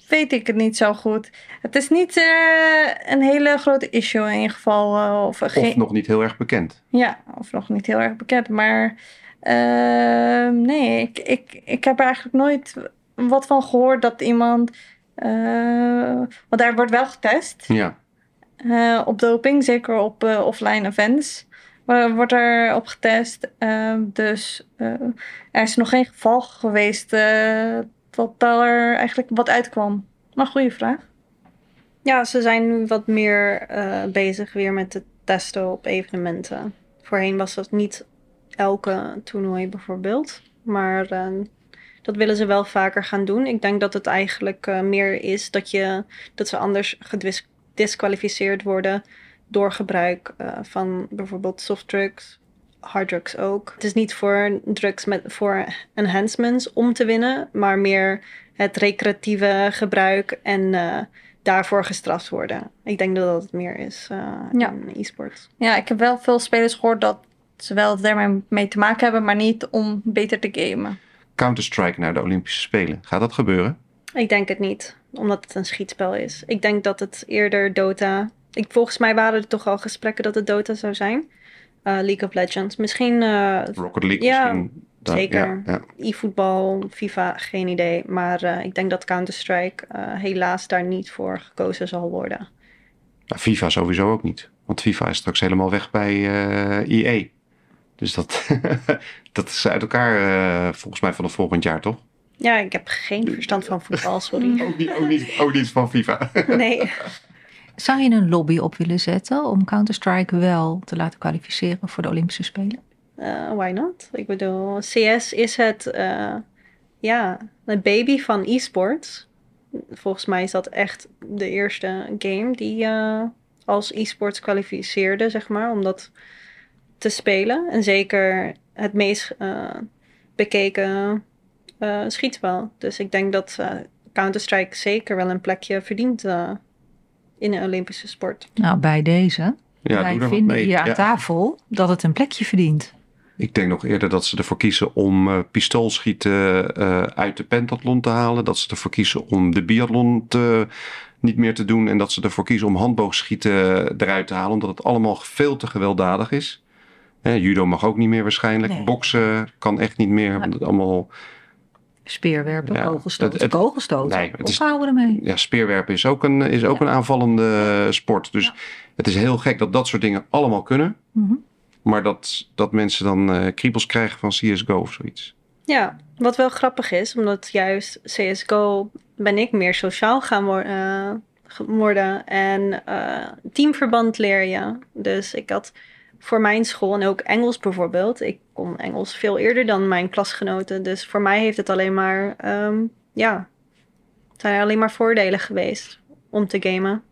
weet ik het niet zo goed. Het is niet eh, een hele grote issue in ieder geval. eh, of, Of geen, nog niet heel erg bekend? Ja, of nog niet heel erg bekend. Maar eh, nee, ik, ik, ik heb er eigenlijk nooit wat van gehoord dat iemand... want daar wordt wel getest Ja. op doping, zeker op offline events. Wordt er op getest. Ehm, dus er is nog geen geval geweest dat daar eigenlijk wat uitkwam. Maar goede vraag. Ja, ze zijn nu wat meer eh, bezig weer met het testen op evenementen. Voorheen was dat niet elke toernooi bijvoorbeeld. Maar eh, dat willen ze wel vaker gaan doen. Ik denk dat het eigenlijk eh, meer is dat, je, dat ze anders gedisqualificeerd worden door gebruik van bijvoorbeeld softdrugs, harddrugs ook. Het is niet voor drugs met voor enhancements om te winnen, maar meer het recreatieve gebruik en eh, daarvoor gestraft worden. Ik denk dat dat het meer is eh, Ja. in e-sport. Ja, ik heb wel veel spelers gehoord dat ze wel daarmee mee te maken hebben, maar niet om beter te gamen. Counter-Strike naar de Olympische Spelen. Gaat dat gebeuren? Ik denk het niet, omdat het een schietspel is. Ik denk dat het eerder Dota. Ik, volgens mij waren er toch al gesprekken dat het Dota zou zijn. Eh, League of Legends. Misschien eh, Rocket League Ja, misschien? Zeker. Ja, ja. e-voetbal, FIFA, geen idee. Maar eh, ik denk dat Counter-Strike helaas daar niet voor gekozen zal worden. Nou, FIFA sowieso ook niet. Want FIFA is straks helemaal weg bij eh EA. Dus dat, <laughs> dat is uit elkaar volgens mij vanaf volgend jaar, toch? Ja, ik heb geen verstand van voetbal, sorry. <laughs> Ook niet, ook niet, ook niet van FIFA. Nee. <laughs> Zou je een lobby op willen zetten om Counter-Strike wel te laten kwalificeren voor de Olympische Spelen? Eh, why not? Ik bedoel, CS is het, eh, ja, een baby van e-sports. Volgens mij is dat echt de eerste game die eh, als e-sports kwalificeerde, zeg maar, om dat te spelen. En zeker het meest bekeken schietspel. Dus ik denk dat Counter-Strike zeker wel een plekje verdient in een Olympische sport. Nou, bij deze. Ja, Wij doe er wat vinden mee. hier aan Ja. tafel dat het een plekje verdient. Ik denk nog eerder dat ze ervoor kiezen om eh, pistoolschieten eh, uit de pentathlon te halen. Dat ze ervoor kiezen om de biathlon te, niet meer te doen. En dat ze ervoor kiezen om handboogschieten eruit te halen. Omdat het allemaal veel te gewelddadig is. Hè, judo mag ook niet meer waarschijnlijk. Nee. Boksen kan echt niet meer. Want het allemaal, Speerwerpen, Ja, kogelstoten. het- het- kogelstoten. Nee, het is- Ophouden ermee. ja, speerwerpen is ook een, is ook een aanvallende sport. Dus het is heel gek dat dat soort dingen allemaal kunnen. Mhm. Maar dat, dat mensen dan eh, kriebels krijgen van CSGO of zoiets. Ja, wat wel grappig is, omdat juist CSGO ben ik meer sociaal gaan wor- eh, worden. En eh, teamverband leer je. Dus ik had voor mijn school en ook Engels bijvoorbeeld. Ik kon Engels veel eerder dan mijn klasgenoten. Dus voor mij heeft het alleen maar, ehm, ja, zijn alleen maar voordelen geweest om te gamen.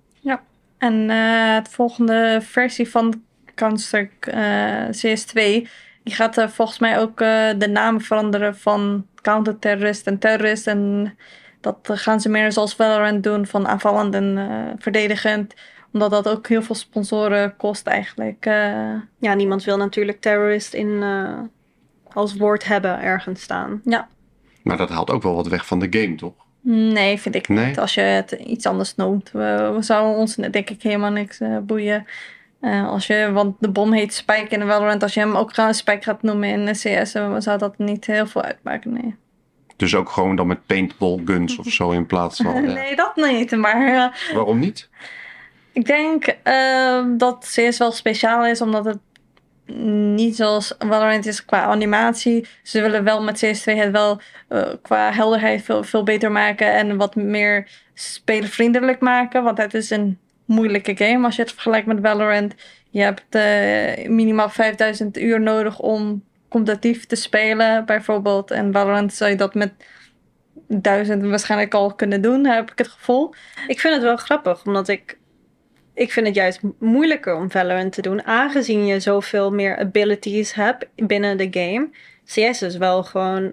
En eh de volgende versie van Counter-Strike eh, CS2, die gaat eh, volgens mij ook de namen veranderen van counterterrorist en terrorist. En dat gaan ze meer zoals Valorant doen, van aanvallend en verdedigend. Omdat dat ook heel veel sponsoren kost eigenlijk. eh. Ja, niemand wil natuurlijk terrorist in, eh, als woord hebben ergens staan. ja, Maar dat haalt ook wel wat weg van de game, toch? nee, vind ik Nee? niet. Als je het iets anders noemt. We, we zouden ons denk ik helemaal niks eh, boeien. Eh, als je, want de bom heet Spike in de Valorant. Als je hem ook gaan Spike gaat noemen in de CS, dan zou dat niet heel veel uitmaken. Nee. Dus ook gewoon dan met paintball guns of <laughs> zo in plaats van... <laughs> ja. Nee, dat niet. Maar Waarom niet? Ik denk eh, dat CS wel speciaal is, omdat het niet zoals Valorant is qua animatie. Ze willen wel met CS2 het wel eh, qua helderheid veel, veel beter maken en wat meer spelervriendelijk maken. Want het is een moeilijke game als je het vergelijkt met Valorant. Je hebt eh, minimaal 5000 uur nodig om competitief te spelen, bijvoorbeeld. En Valorant zou je dat met duizend waarschijnlijk al kunnen doen, heb ik het gevoel. Ik vind het wel grappig, omdat ik... Ik vind het juist moeilijker om Valorant te doen, aangezien je zoveel meer abilities hebt binnen de game. CS is wel gewoon,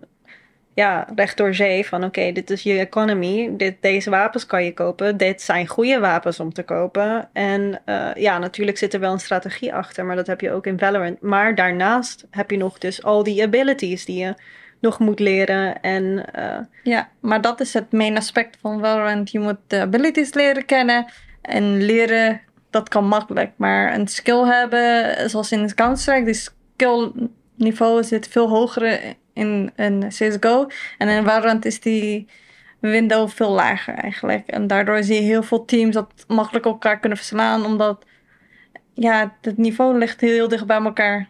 ja, recht door zee van oké, dit is je economy, dit, deze wapens kan je kopen, dit zijn goede wapens om te kopen. En eh, ja, natuurlijk zit er wel een strategie achter, maar dat heb je ook in Valorant. Maar daarnaast heb je nog dus al die abilities die je nog moet leren en... eh, Ja, maar dat is het main aspect van Valorant. Je moet de abilities leren kennen en leren, dat kan makkelijk. Maar een skill hebben, zoals in Counter-Strike, die skill niveau zit veel hoger in, in CSGO. En in Valorant is die window veel lager eigenlijk. En daardoor zie je heel veel teams dat makkelijk elkaar kunnen verslaan, omdat ja, het niveau ligt heel dicht bij elkaar.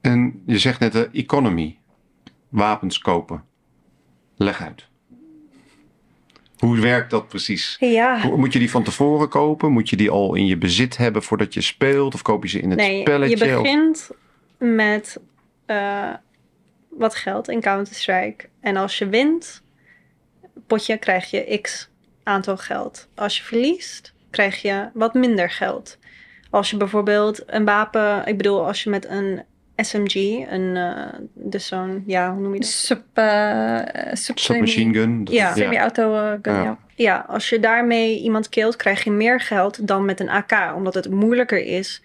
En je zegt net de economy. Wapens kopen. Leg uit. Hoe werkt dat precies? ja. Moet je die van tevoren kopen? Moet je die al in je bezit hebben voordat je speelt? Of koop je ze in het nee, spelletje? je Of- begint met eh, wat geld in Counter-Strike. En als je wint, potje, krijg je x aantal geld. Als je verliest, krijg je wat minder geld. Als je bijvoorbeeld een wapen... Ik bedoel, als je met een SMG, een, dus zo'n... Ja, hoe noem je dat? Sub, eh, sub Submachine gun. Ja. Semi-auto eh, gun, Ja. ja. Ja, als je daarmee iemand killt, krijg je meer geld dan met een AK. Omdat het moeilijker is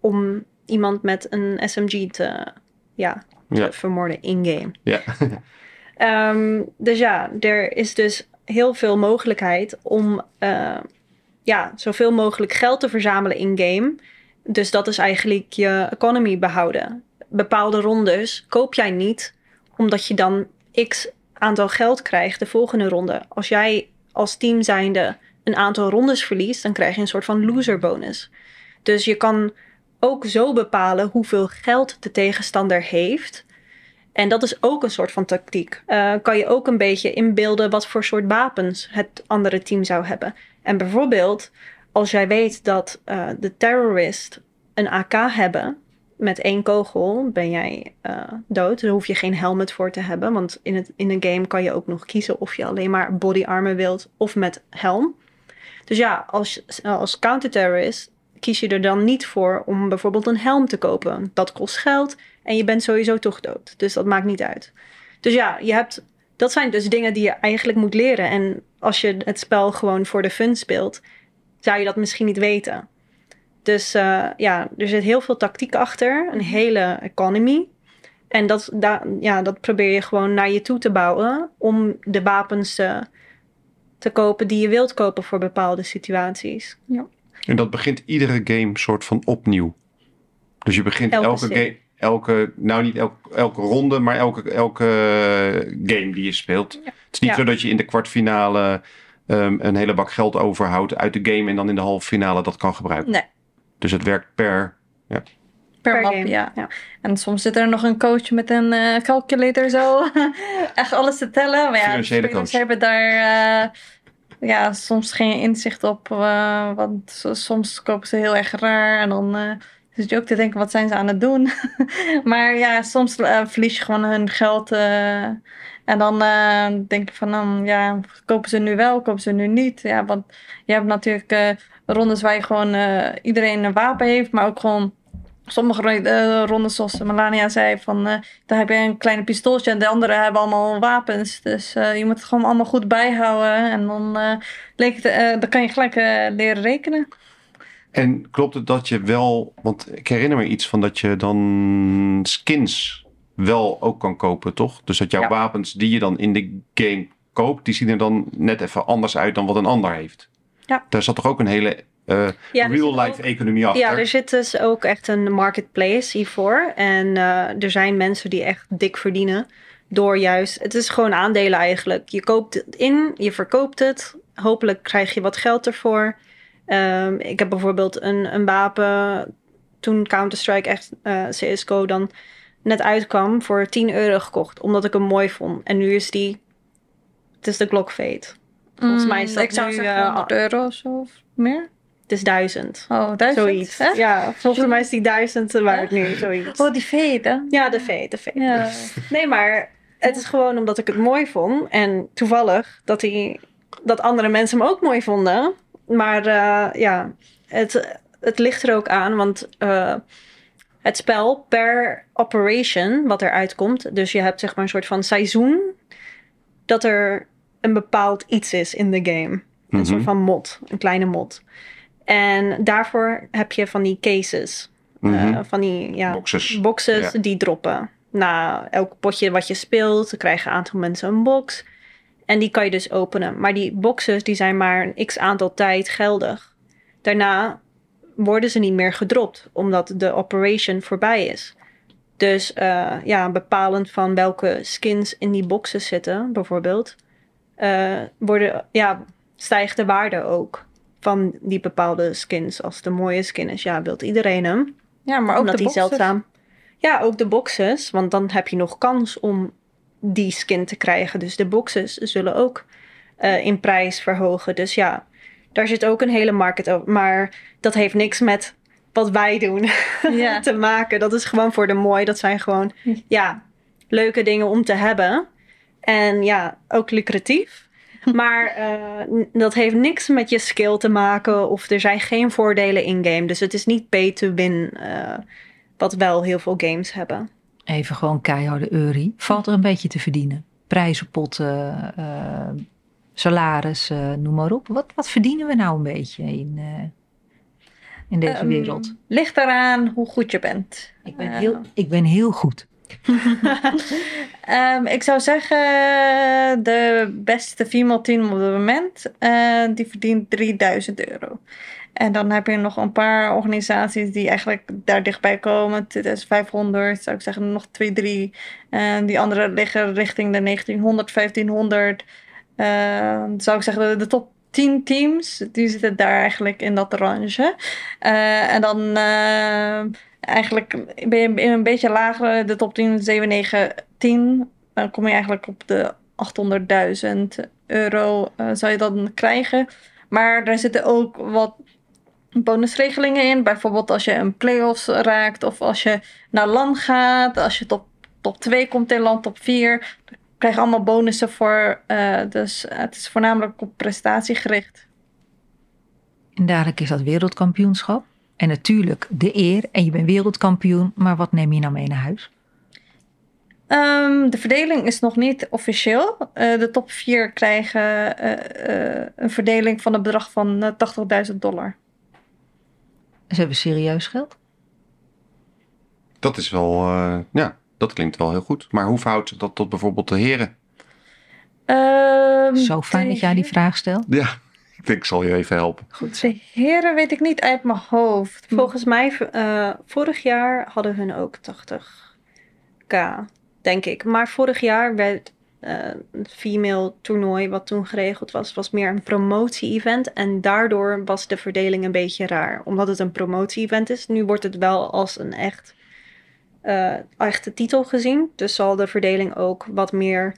om iemand met een SMG te, ja, te Ja. vermoorden in-game. Ja. <laughs> Ehm, dus ja, er is dus heel veel mogelijkheid om ja, zoveel mogelijk geld te verzamelen in-game. Dus dat is eigenlijk je economy behouden. Bepaalde rondes koop jij niet, omdat je dan x aantal geld krijgt de volgende ronde. Als jij als team zijnde een aantal rondes verliest, dan krijg je een soort van loser bonus. Dus je kan ook zo bepalen hoeveel geld de tegenstander heeft. En dat is ook een soort van tactiek. Eh, kan je ook een beetje inbeelden wat voor soort wapens het andere team zou hebben. En bijvoorbeeld, als jij weet dat eh, de terrorist een AK hebben met één kogel, ben jij eh, dood. Daar hoef je geen helmet voor te hebben. Want in, het, in een game kan je ook nog kiezen of je alleen maar body armor wilt of met helm. Dus ja, als, als counterterrorist kies je er dan niet voor om bijvoorbeeld een helm te kopen. Dat kost geld en je bent sowieso toch dood. Dus dat maakt niet uit. Dus ja, je hebt, dat zijn dus dingen die je eigenlijk moet leren. En als je het spel gewoon voor de fun speelt, zou je dat misschien niet weten. Dus eh, ja, er zit heel veel tactiek achter, een hele economy. En dat, da, ja, dat probeer je gewoon naar je toe te bouwen om de wapens te, te kopen die je wilt kopen voor bepaalde situaties. En dat begint iedere game soort van opnieuw. Dus je begint Elke game, elke, nou niet elke, elke ronde, maar elke, elke game die je speelt. Het is niet Ja. zo dat je in de kwartfinale ehm, een hele bak geld overhoudt uit de game en dan in de halve finale dat kan gebruiken. Nee, Dus het werkt per. per, Per map, game, ja. ja. En soms zit er nog een coach met een eh, calculator zo. <laughs> Echt alles te tellen. Maar ja, spelers coach. hebben daar eh, ja, soms geen inzicht op. eh, want so- soms kopen ze heel erg raar. En dan eh, zit je ook te denken, wat zijn ze aan het doen? <laughs> maar ja, soms verlies je gewoon hun geld. En dan eh, denk je van, dan, ja, kopen ze nu wel, kopen ze nu niet? Ja, want je hebt natuurlijk eh, rondes waar je gewoon eh, iedereen een wapen heeft, maar ook gewoon sommige rondes, zoals Melania zei, van daar heb je een kleine pistooltje en de anderen hebben allemaal wapens. Dus je moet het gewoon allemaal goed bijhouden en dan, leek dan kan je gelijk leren rekenen. En klopt het dat je wel, want ik herinner me iets van dat je dan skins wel ook kan kopen, toch? Dus dat jouw Ja. wapens die je dan in de game koopt, die zien er dan net even anders uit dan wat een ander heeft. Ja. Daar zat toch ook een hele eh, Ja, real zit life ook- economie achter. Ja, er zit dus ook echt een marketplace hiervoor. En eh, er zijn mensen die echt dik verdienen door juist... Het is gewoon aandelen eigenlijk. Je koopt het in, je verkoopt het. Hopelijk krijg je wat geld ervoor. Ehm, ik heb bijvoorbeeld een, een wapen... Toen Counter-Strike echt eh, CSGO dan net uitkwam... voor 10 euro gekocht, omdat ik hem mooi vond. En nu is die... Het is de Glock Fate. Volgens mij is dat Mm, Ik zou nu, zeggen eh, 100 euro of zo of meer. Het is duizend. Oh, duizend. Zoiets. hè? Ja, volgens mij is die duizend waard nu, zoiets. Oh, die veten. Ja, de V, de. Ja. <laughs> Nee, maar het is gewoon omdat ik het mooi vond. En toevallig dat, hij, dat andere mensen hem ook mooi vonden. Maar eh, ja, het, het ligt er ook aan. Want eh, het spel per operation wat eruit komt. Dus je hebt zeg maar een soort van seizoen. Dat er een bepaald iets is in de game. Een Mhm. soort van mod. Een kleine mod. En daarvoor heb je van die cases. Mhm. eh, van die ja, Boxes. boxes Ja. die droppen. Na elk potje wat je speelt, krijgen een aantal mensen een box. En die kan je dus openen. Maar die boxes die zijn maar een x aantal tijd geldig. Daarna worden ze niet meer gedropt, omdat de operation voorbij is. Dus eh, ja, bepalend van welke skins in die boxes zitten, bijvoorbeeld, eh, worden, ja, stijgt de waarde ook van die bepaalde skins. Als een mooie skin is, ja, wilt iedereen hem Ja, maar ook omdat de die boxes. zeldzaam. Ja, ook de boxes, want dan heb je nog kans om die skin te krijgen. Dus de boxes zullen ook eh, in prijs verhogen. Dus ja, daar zit ook een hele market over. Maar dat heeft niks met wat wij doen <laughs> te maken. Dat is gewoon voor de mooi. Dat zijn gewoon, <laughs> ja, leuke dingen om te hebben. En ja, ook lucratief. <laughs> Maar eh, dat heeft niks met je skill te maken. Of er zijn geen voordelen in-game. Dus het is niet pay to win. eh, wat wel heel veel games hebben. Even gewoon keiharde eurie. Valt er een beetje te verdienen? Prijzenpotten, eh, salaris, eh, noem maar op. Wat, wat verdienen we nou een beetje in, eh, in deze Ehm, wereld? Ligt eraan hoe goed je bent. Ik ben, heel, ik ben heel goed. <laughs> Ehm, ik zou zeggen, de beste female team op het moment, eh, die verdient 3000 euro. En dan heb je nog een paar organisaties die eigenlijk daar dichtbij komen. 2500, zou ik zeggen, nog 2, 3. En die andere liggen richting de 1900, 1500. Eh, zou ik zeggen, de, top 10 teams, die zitten daar eigenlijk in dat range. Eh, en dan eh, eigenlijk ben je een beetje lager, de top 10, 7, 9, 10. Dan kom je eigenlijk op de 800.000 euro eh, zou je dan krijgen. Maar daar zitten ook wat bonusregelingen in. Bijvoorbeeld als je een play-offs raakt of als je naar land gaat. Als je top, top 2 komt in land, top 4. Dan krijg je allemaal bonussen voor. eh, dus het is voornamelijk op prestatie gericht. En dadelijk is dat wereldkampioenschap. En natuurlijk de eer. En je bent wereldkampioen. Maar wat neem je nou mee naar huis? Ehm, de verdeling is nog niet officieel. Eh, de top 4 krijgen eh, een verdeling van een bedrag van eh, 80.000 dollar. Ze hebben serieus geld. Dat is wel, eh, ja, dat klinkt wel heel goed. Maar hoe verhoudt zich dat tot bijvoorbeeld de heren? Ehm, Zo fijn de dat jij die vraag stelt. Ja, <laughs> ik denk ik zal je even helpen. De heren weet ik niet uit mijn hoofd. Volgens mij, eh, vorig jaar hadden hun ook 80k, denk ik. Maar vorig jaar werd eh, het female toernooi wat toen geregeld was, was meer een promotie-event. En daardoor was de verdeling een beetje raar. Omdat het een promotie-event is. Nu wordt het wel als een echt, eh, echte titel gezien. Dus zal de verdeling ook wat meer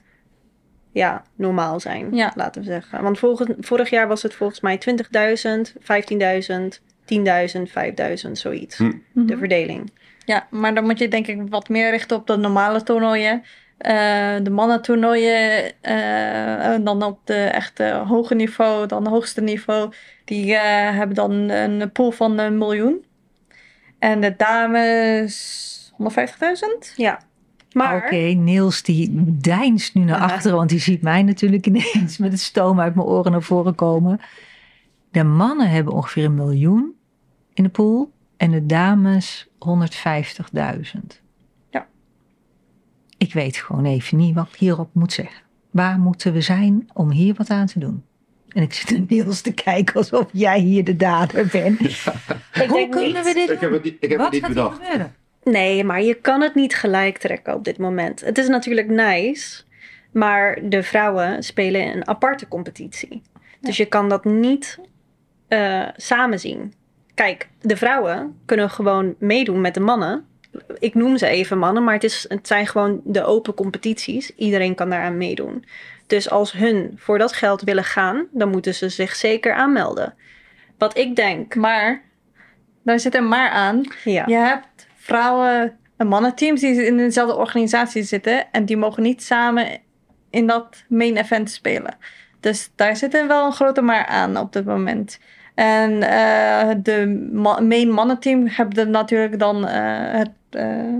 ja, normaal zijn, Ja. laten we zeggen. Want volgens, vorig jaar was het volgens mij 20.000, 15.000, 10.000, 5.000, zoiets. Hm. De verdeling. Ja, maar dan moet je denk ik wat meer richten op de normale toernooien. Eh, de mannentoernooien, eh, en dan op de echte hoge niveau, dan het hoogste niveau, die hebben dan een pool van een miljoen. En de dames 150.000? Ja. Maar Oké, Niels die deinst nu naar <laughs> achteren, want die ziet mij natuurlijk ineens met het stoom uit mijn oren naar voren komen. De mannen hebben ongeveer een miljoen in de pool en de dames 150.000. Ja. Ik weet gewoon even niet wat ik hierop moet zeggen. Waar moeten we zijn om hier wat aan te doen? En ik zit naar Niels te kijken alsof jij hier de dader bent. Ik Hoe kunnen niet. we dit Ik heb het niet, ik heb Wat het niet gaat er bedacht. Nee, maar je kan het niet gelijk trekken op dit moment. Het is natuurlijk nice, maar de vrouwen spelen een aparte competitie. Dus je kan dat niet eh samen zien. Kijk, de vrouwen kunnen gewoon meedoen met de mannen. Ik noem ze even mannen, maar het, is, het zijn gewoon de open competities. Iedereen kan daaraan meedoen. Dus als hun voor dat geld willen gaan, dan moeten ze zich zeker aanmelden. Wat ik denk, Maar, daar zit een maar aan. ja. Je hebt vrouwen en mannenteams die in dezelfde organisatie zitten. En die mogen niet samen in dat main event spelen. Dus daar zit er wel een grote maar aan op dit moment. En eh, de ma- main mannenteam hebben natuurlijk dan eh, het eh,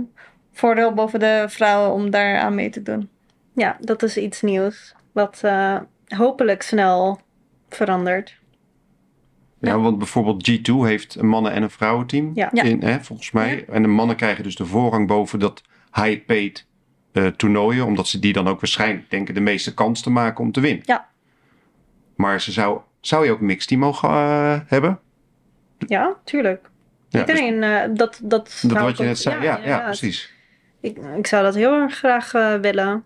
voordeel boven de vrouwen om daar aan mee te doen. Ja, dat is iets nieuws. Wat hopelijk snel verandert. Ja, want bijvoorbeeld G2 heeft een mannen- en een vrouwenteam. Ja. In, hè, volgens mij. En de mannen krijgen dus de voorrang boven dat high-paid eh, toernooien. Omdat ze die dan ook waarschijnlijk denken de meeste kans te maken om te winnen. Ja. Maar ze zou, zou je ook een mixteam mogen eh, hebben? Ja, tuurlijk. Ja, dus Iedereen, eh, dat, dat, dat zou wat ik je net zei. Ja, ja, precies. Ik, ik zou dat heel erg graag willen.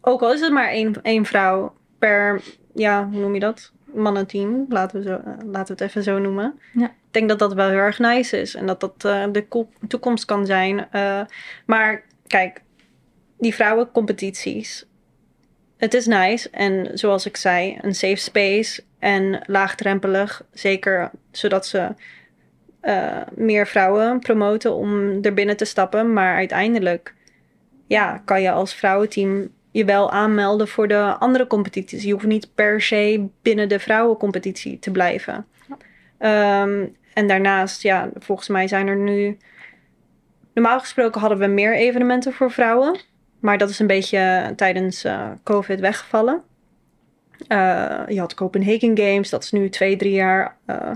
Ook al is het maar één, één vrouw per, ja, hoe noem je dat? Mannenteam, laten we, zo, eh, laten we het even zo noemen. Ja. Ik denk dat dat wel heel erg nice is en dat dat eh, de ko- toekomst kan zijn. Eh, maar kijk, die vrouwencompetities, het is nice en zoals ik zei, een safe space en laagdrempelig, zeker zodat ze meer vrouwen promoten om er binnen te stappen. Maar uiteindelijk ja, kan je als vrouwenteam je wel aanmelden voor de andere competities. Je hoeft niet per se binnen de vrouwencompetitie te blijven. Ehm, en daarnaast, ja, volgens mij zijn er nu... Normaal gesproken hadden we meer evenementen voor vrouwen. Maar dat is een beetje tijdens eh, COVID weggevallen. Eh, je had Copenhagen Games, dat is nu twee, drie jaar eh,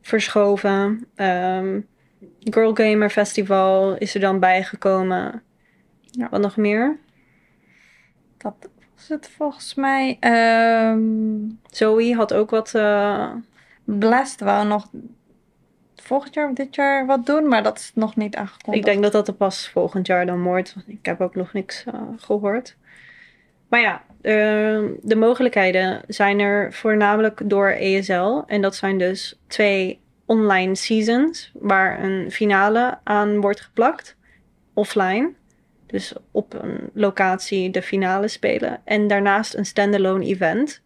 verschoven. Ehm, Girl Gamer Festival is er dan bijgekomen. Ja. Wat nog meer? Dat was het volgens mij. Ehm Zoe had ook wat. eh, Blast wou nog volgend jaar of dit jaar wat doen, maar dat is nog niet aangekondigd. ik denk dat dat er pas volgend jaar dan wordt. want Ik heb ook nog niks eh, gehoord. Maar ja, eh, de mogelijkheden zijn er voornamelijk door ESL. En dat zijn dus twee online seasons waar een finale aan wordt geplakt. Offline. Dus op een locatie de finale spelen. En daarnaast een standalone event.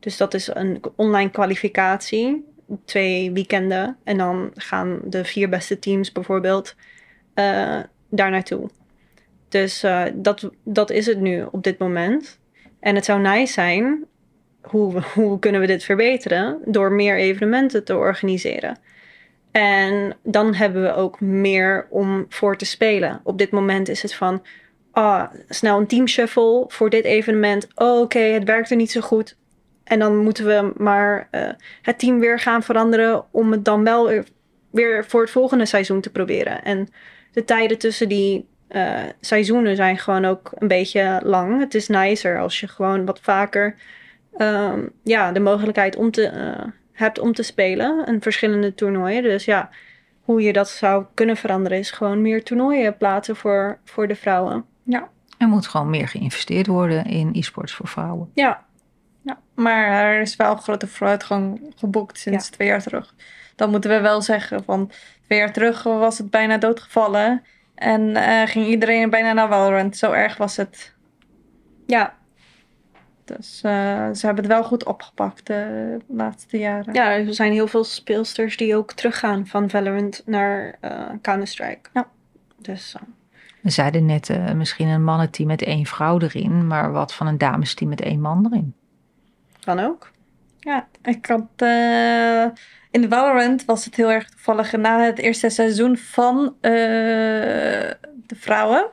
Dus dat is een online kwalificatie. Twee weekenden. En dan gaan de vier beste teams bijvoorbeeld eh, daar naartoe. Dus eh, dat, dat is het nu op dit moment. En het zou nice zijn. Hoe, hoe kunnen we dit verbeteren? Door meer evenementen te organiseren. En dan hebben we ook meer om voor te spelen. Op dit moment is het van. Ah, snel een team shuffle voor dit evenement. Oh, oké, het werkte niet zo goed. En dan moeten we maar eh, het team weer gaan veranderen om het dan wel weer- weer voor het volgende seizoen te proberen. En de tijden tussen die eh, seizoenen zijn gewoon ook een beetje lang. Het is nicer als je gewoon wat vaker ehm, ja, de mogelijkheid om te, eh, hebt om te spelen. En verschillende toernooien. Dus ja, hoe je dat zou kunnen veranderen is gewoon meer toernooien plaatsen voor, voor de vrouwen. Er moet gewoon meer geïnvesteerd worden in e-sports voor vrouwen. Ja, Ja, maar er is wel grote vooruitgang geboekt sinds Ja. twee jaar terug. Dan moeten we wel zeggen van twee jaar terug was het bijna doodgevallen. En eh, ging iedereen bijna naar Valorant. Zo erg was het. ja, Dus eh, ze hebben het wel goed opgepakt de laatste jaren. ja, er zijn heel veel speelsters die ook teruggaan van Valorant naar eh Counter-Strike. Ja. Dus eh, We zeiden net eh, misschien een mannenteam met één vrouw erin, maar wat van een damesteam met één man erin? kan ook. Ja, ik had. eh, in Valorant was het heel erg toevallig. Na het eerste seizoen van eh, de vrouwen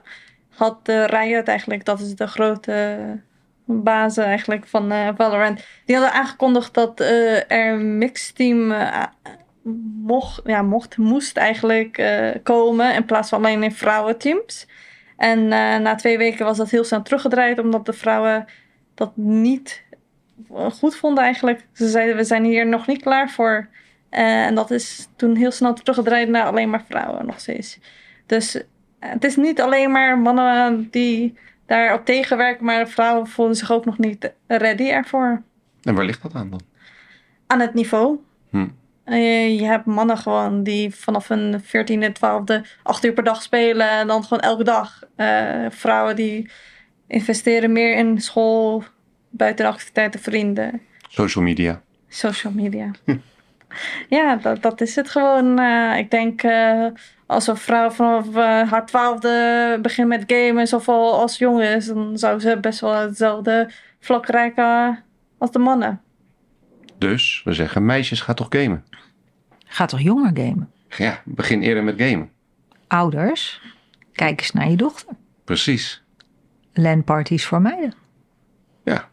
had de Riot eigenlijk, dat is de grote bazen eigenlijk van eh, Valorant, die hadden aangekondigd dat eh, er een mixed team eh, mocht, ja, mocht, moest eigenlijk komen in plaats van alleen in vrouwenteams. En na twee weken was dat heel snel teruggedraaid, omdat de vrouwen dat niet goed vonden eigenlijk. Ze zeiden, we zijn hier nog niet klaar voor. En dat is toen heel snel teruggedraaid naar alleen maar vrouwen nog steeds. Dus het is niet alleen maar mannen die daarop tegenwerken, maar vrouwen voelden zich ook nog niet ready ervoor. En waar ligt dat aan dan? Aan het niveau. Hm. Je hebt mannen gewoon die vanaf hun 14e, 12e, 8 uur per dag spelen en dan gewoon elke dag. Eh, vrouwen die investeren meer in school, buitenactiviteiten, vrienden, Social media. social media. <laughs> ja, dat, dat is het gewoon. Eh, ik denk eh, als een vrouw vanaf eh, haar twaalfde begint met gamen, zoveel als jong is, dan zou ze best wel hetzelfde vlak reiken als de mannen. Dus we zeggen, meisjes, ga toch gamen. Ga toch jonger gamen? Ja, begin eerder met gamen. Ouders, kijk eens naar je dochter. Precies. LAN-parties voor meiden. Ja.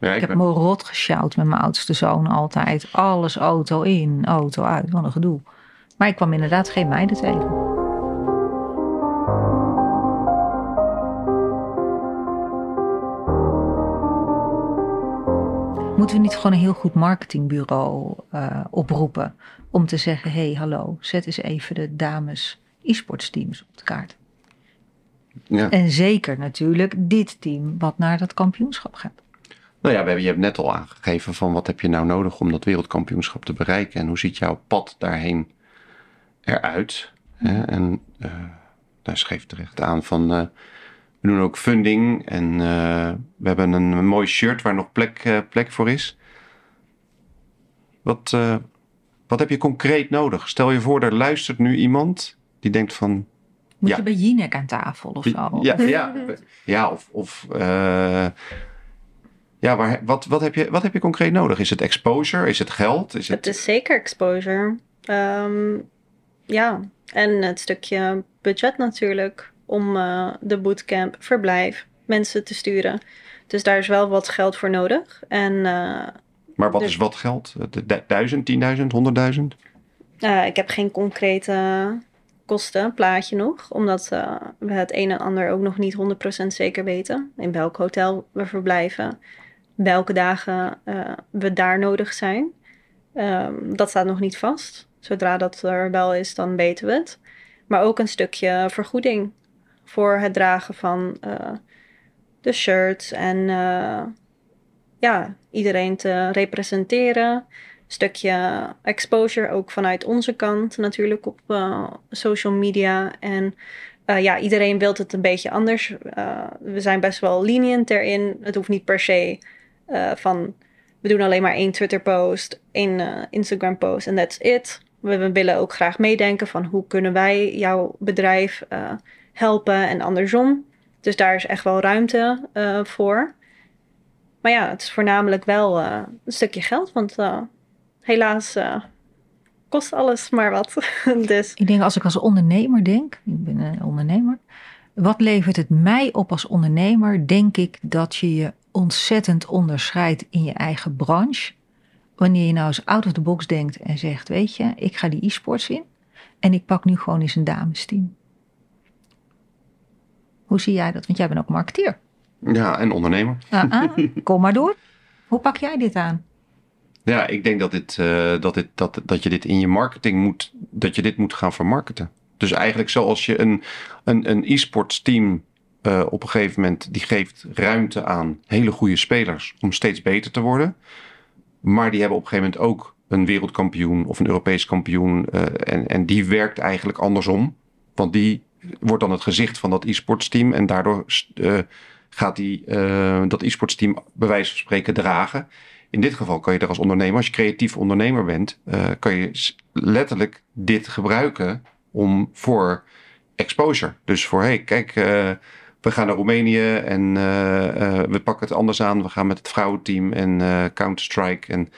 ja Ik heb ben- me rot gesjouwd met mijn oudste zoon altijd. Alles auto in, auto uit. Wat een gedoe. Maar ik kwam inderdaad geen meiden tegen. Moeten we niet gewoon een heel goed marketingbureau eh, oproepen om te zeggen: hé, hey, hallo, zet eens even de dames e-sports teams op de kaart. ja. En zeker natuurlijk dit team wat naar dat kampioenschap gaat. Nou ja, we hebben, je hebt net al aangegeven van wat heb je nou nodig om dat wereldkampioenschap te bereiken. En hoe ziet jouw pad daarheen eruit? Hè? En eh daar schreef terecht aan van eh, we doen ook funding. En eh, we hebben een, mooi shirt waar nog plek, plek voor is. Wat, eh, wat heb je concreet nodig? Stel je voor, er luistert nu iemand die denkt van Moet Ja. je bij Jinek aan tafel of zo? Ja, <laughs> ja, ja of, of eh, ja, maar wat, wat, heb je, wat heb je concreet nodig? Is het exposure? Is het geld? Is het, Het is zeker exposure. Ehm, ja, en het stukje budget natuurlijk om eh, de bootcamp, verblijf, mensen te sturen. Dus daar is wel wat geld voor nodig. En eh, maar wat dus- is wat geld? Du- Duizend, tienduizend, honderdduizend? eh, ik heb geen concrete kostenplaatje nog, omdat eh, we het een en ander ook nog niet 100% zeker weten. In welk hotel we verblijven, welke dagen eh, we daar nodig zijn. Ehm, dat staat nog niet vast. Zodra dat er wel is, dan weten we het. Maar ook een stukje vergoeding voor het dragen van eh, de shirts en eh, ja, iedereen te representeren stukje exposure ook vanuit onze kant natuurlijk op eh, social media. En ja, iedereen wil het een beetje anders. We zijn best wel lenient erin. Het hoeft niet per se van we doen alleen maar één Twitter post, één eh, Instagram post en that's it. We, willen ook graag meedenken van hoe kunnen wij jouw bedrijf eh, helpen en andersom. Dus daar is echt wel ruimte eh, voor. Maar ja, het is voornamelijk wel eh, een stukje geld, want helaas kost alles maar wat. <laughs> dus Ik denk als ik als ondernemer denk, ik ben een ondernemer. Wat levert het mij op als ondernemer? Denk ik dat je je ontzettend onderscheidt in je eigen branche. Wanneer je nou eens out of the box denkt en zegt, weet je, ik ga die e-sports in. En ik pak nu gewoon eens een damesteam. Hoe zie jij dat? Want jij bent ook marketeer. Ja, en ondernemer. Ah, ah, <laughs> kom maar door. Hoe pak jij dit aan? Ja, ik denk dat, dit, eh, dat, dit, dat, dat je dit in je marketing moet, dat je dit moet gaan vermarkten. Dus eigenlijk zoals je een, een, een e-sports team eh, op een gegeven moment, die geeft ruimte aan hele goede spelers om steeds beter te worden. Maar die hebben op een gegeven moment ook een wereldkampioen of een Europees kampioen. eh, en, en die werkt eigenlijk andersom. Want die wordt dan het gezicht van dat e-sports team. En daardoor eh, gaat die, eh, dat e-sports team bij wijze van spreken dragen. In dit geval kan je er als ondernemer, als je creatief ondernemer bent, kan je letterlijk dit gebruiken om voor exposure. Dus voor, hey, kijk, we gaan naar Roemenië en eh, eh, we pakken het anders aan. We gaan met het vrouwenteam en eh, Counter-Strike. En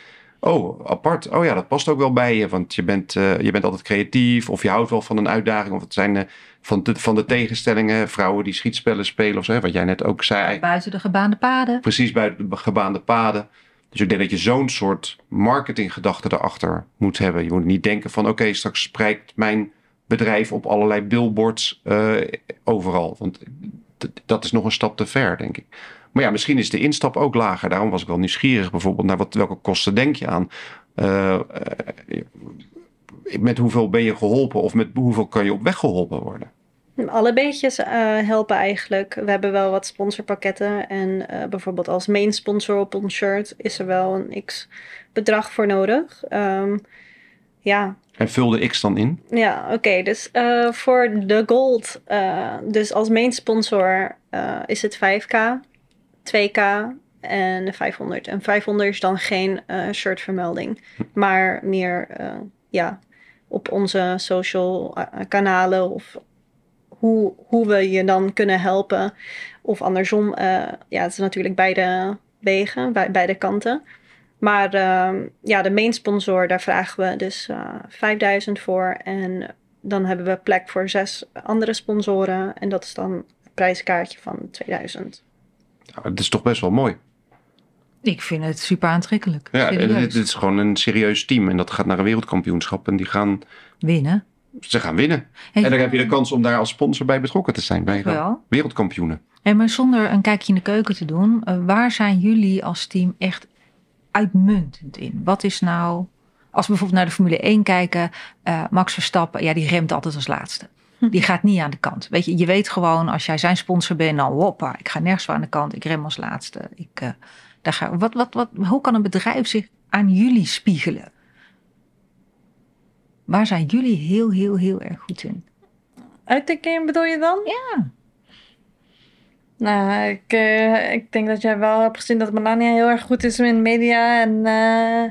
oh, apart. Oh ja, dat past ook wel bij je, want je bent, je bent altijd creatief of je houdt wel van een uitdaging. Of het zijn van, de, van de tegenstellingen, vrouwen die schietspellen spelen of zo, hè, wat jij net ook zei Buiten de gebaande paden. precies buiten de gebaande paden. Dus ik denk dat je zo'n soort marketinggedachte erachter moet hebben. Je moet niet denken van oké, straks spreidt mijn bedrijf op allerlei billboards overal. Want dat is nog een stap te ver, denk ik. Maar ja, misschien is de instap ook lager. Daarom was ik wel nieuwsgierig bijvoorbeeld naar wat, welke kosten denk je aan. Eh, met hoeveel ben je geholpen of met hoeveel kan je op weg geholpen worden? Alle beetjes eh, helpen eigenlijk. We hebben wel wat sponsorpakketten. En bijvoorbeeld als main sponsor op ons shirt is er wel een x bedrag voor nodig. Ehm, ja, En vul de X dan in? ja oké. dus eh, voor de gold, eh, dus als main sponsor eh, is het 5k, 2k en 500. En 500 is dan geen shirtvermelding, maar meer ja, op onze social kanalen of hoe, hoe we je dan kunnen helpen. Of andersom, ja, het is natuurlijk beide wegen, beide kanten. Maar ehm, ja, de main sponsor, daar vragen we dus eh 5000 voor. En dan hebben we plek voor zes andere sponsoren. En dat is dan een prijskaartje van 2000. Nou, het is toch best wel mooi. Ik vind het super aantrekkelijk. Ja, Serieus. dit, dit is gewoon een serieus team. En dat gaat naar een wereldkampioenschap. En die gaan, Winnen. ze gaan winnen. Hey, En dan heb je de kans om daar als sponsor bij betrokken te zijn. Bij wel. wereldkampioenen. Hey, maar zonder een kijkje in de keuken te doen, eh, waar zijn jullie als team echt uitmuntend in? Wat is nou, als we bijvoorbeeld naar de Formule 1 kijken, eh, Max Verstappen, ja, die remt altijd als laatste. Die gaat niet aan de kant. Weet je, je weet gewoon als jij zijn sponsor bent, dan hoppa, ik ga nergens aan de kant, ik rem als laatste. Ik, eh, daar ga, wat, wat, wat, hoe kan een bedrijf zich aan jullie spiegelen? Waar zijn jullie heel, heel, heel erg goed in? Uitdenken bedoel je dan? Ja. Nou, ik, eh, ik denk dat jij wel hebt gezien dat Melania heel erg goed is in media en, eh,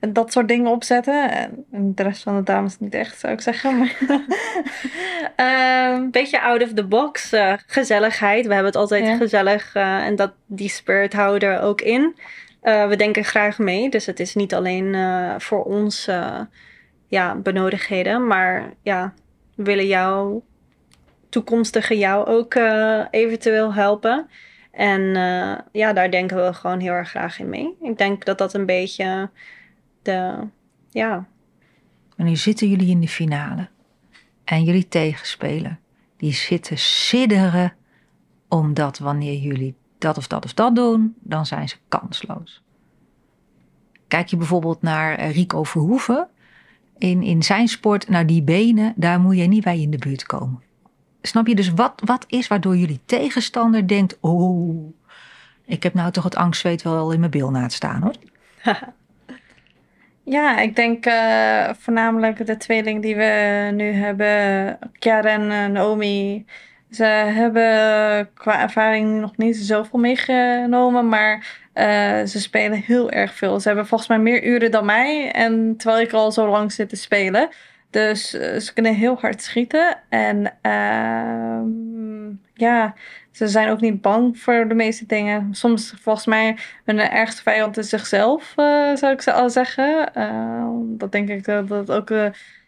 en dat soort dingen opzetten. En, en de rest van de dames niet echt, zou ik zeggen. Maar, <laughs> Ehm, Beetje out of the box, eh, gezelligheid. We hebben het altijd Ja. gezellig en dat, die spirit houden er ook in. We denken graag mee, dus het is niet alleen voor ons ja, benodigdheden, maar ja, we willen jou, toekomstige jou ook eh, eventueel helpen. En eh, ja, daar denken we gewoon heel erg graag in mee. Ik denk dat dat een beetje de, ja, nu zitten jullie in de finale. En jullie tegenspeler, die zitten sidderen. Omdat wanneer jullie dat of dat of dat doen, dan zijn ze kansloos. Kijk je bijvoorbeeld naar eh, Rico Verhoeven. In, in zijn sport, nou die benen, daar moet je niet bij in de buurt komen. Snap je dus wat, wat is waardoor jullie tegenstander denkt... Oh, ik heb nou toch het angstzweet wel in mijn bilnaad staan hoor. <laughs> Ja, ik denk eh, voornamelijk de tweeling die we nu hebben, Chiara en eh, Naomi. Ze hebben qua ervaring nog niet zoveel meegenomen, maar eh, ze spelen heel erg veel. Ze hebben volgens mij meer uren dan mij, en terwijl ik al zo lang zit te spelen. Dus eh, ze kunnen heel hard schieten. En ehm, ja, ze zijn ook niet bang voor de meeste dingen. Soms, volgens mij, hun ergste vijand is zichzelf, eh, zou ik al zeggen. Uh, dat denk ik dat dat ook uh,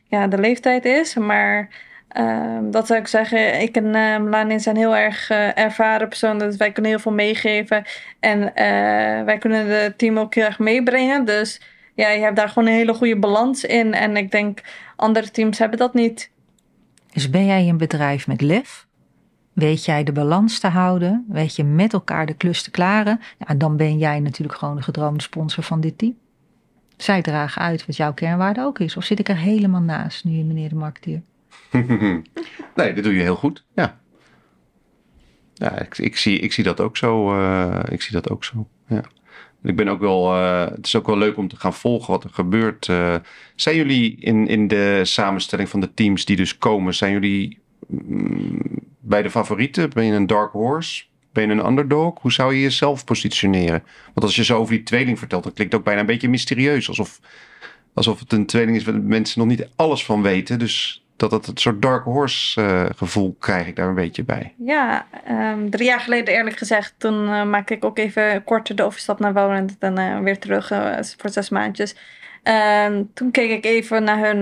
ja, de leeftijd is. Maar uh, dat zou ik zeggen, ik en Melanie zijn heel erg ervaren personen. Dus wij kunnen heel veel meegeven. En wij kunnen het team ook heel erg meebrengen. Dus ja, je hebt daar gewoon een hele goede balans in. En ik denk, andere teams hebben dat niet. Dus ben jij een bedrijf met lef? Weet jij de balans te houden? Weet je met elkaar de klus te klaren? Ja, dan ben jij natuurlijk gewoon de gedroomde sponsor van dit team. Zij dragen uit wat jouw kernwaarde ook is. Of zit ik er helemaal naast nu, meneer de marketeer? <laughs> nee, dat doe je heel goed. Ja. Ja, ik, ik, zie, ik zie dat ook zo. Uh, ik zie dat ook zo. Ja. Ik ben ook wel. Uh, het is ook wel leuk om te gaan volgen wat er gebeurt. Uh, zijn jullie in, in de samenstelling van de teams die dus komen, zijn jullie mm, bij de favorieten? Ben je een dark horse? Ben je een underdog? Hoe zou je jezelf positioneren? Want als je zo over die tweeling vertelt, dan klinkt het ook bijna een beetje mysterieus. Alsof, alsof het een tweeling is waar mensen nog niet alles van weten. Dus dat het een soort dark horse uh, gevoel krijg ik daar een beetje bij. Ja, um, drie jaar geleden eerlijk gezegd, toen uh, maakte ik ook even kort de overstap naar Valorant en uh, weer terug voor zes maandjes. En toen keek ik even naar hun,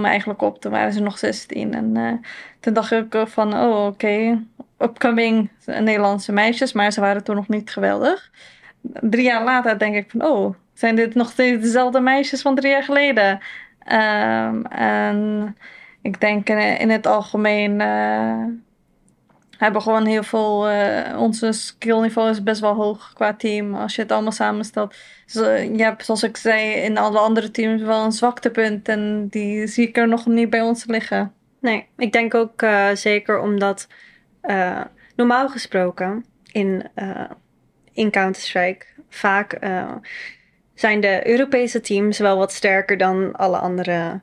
me eigenlijk op, toen waren ze nog 16. En toen dacht ik van, oh oké, upcoming Nederlandse meisjes, maar ze waren toen nog niet geweldig. Drie jaar later denk ik van, oh, zijn dit nog steeds dezelfde meisjes van drie jaar geleden? Um, en ik denk in, het algemeen uh, hebben gewoon heel veel. eh, onze skillniveau is best wel hoog qua team. Als je het allemaal samenstelt. Dus, je hebt, zoals ik zei, in alle andere teams wel een zwaktepunt. En die zie ik er nog niet bij ons liggen. Nee, ik denk ook eh, zeker omdat normaal gesproken in, in Counter-Strike vaak zijn de Europese teams wel wat sterker dan alle andere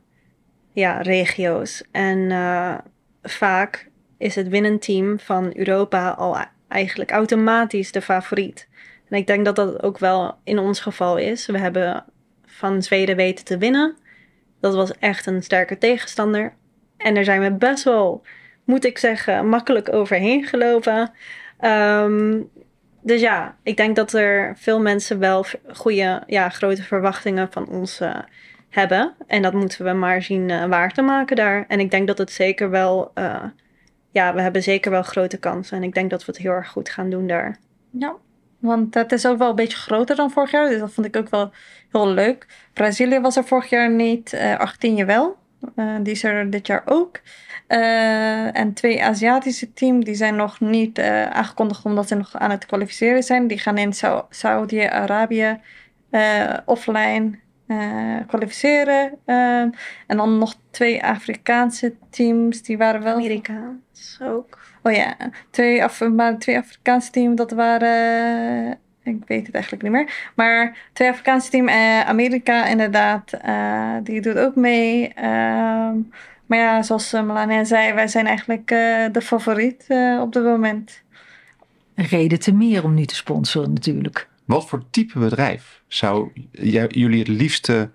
ja, regio's. En eh, vaak is het winnend team van Europa al e- eigenlijk automatisch de favoriet. En ik denk dat dat ook wel in ons geval is. We hebben van Zweden weten te winnen. Dat was echt een sterke tegenstander. En daar zijn we best wel, moet ik zeggen, makkelijk overheen gelopen. Ehm, dus ja, ik denk dat er veel mensen wel goede, ja, grote verwachtingen van ons eh, hebben. En dat moeten we maar zien eh, waar te maken daar. En ik denk dat het zeker wel, eh, ja, we hebben zeker wel grote kansen. En ik denk dat we het heel erg goed gaan doen daar. Ja, want het is ook wel een beetje groter dan vorig jaar. Dus dat vond ik ook wel heel leuk. Brazilië was er vorig jaar niet, eh Argentinië wel. Die is er dit jaar ook. Eh, en twee Aziatische teams, die zijn nog niet eh, aangekondigd omdat ze nog aan het kwalificeren zijn. Die gaan in Sau- Saudi-Arabië eh, offline kwalificeren. En dan nog twee Afrikaanse teams, die waren wel... Amerikaans ook. Oh ja, twee, Af maar twee Afrikaanse teams, dat waren. Ik weet het eigenlijk niet meer. Maar twee Afrikaanse teams, Amerika inderdaad, die doet ook mee. Ehm, maar ja, zoals uh, Melania zei, wij zijn eigenlijk eh, de favoriet eh, op dit moment. Een reden te meer om nu te sponsoren natuurlijk. Wat voor type bedrijf zou jij- jullie het liefste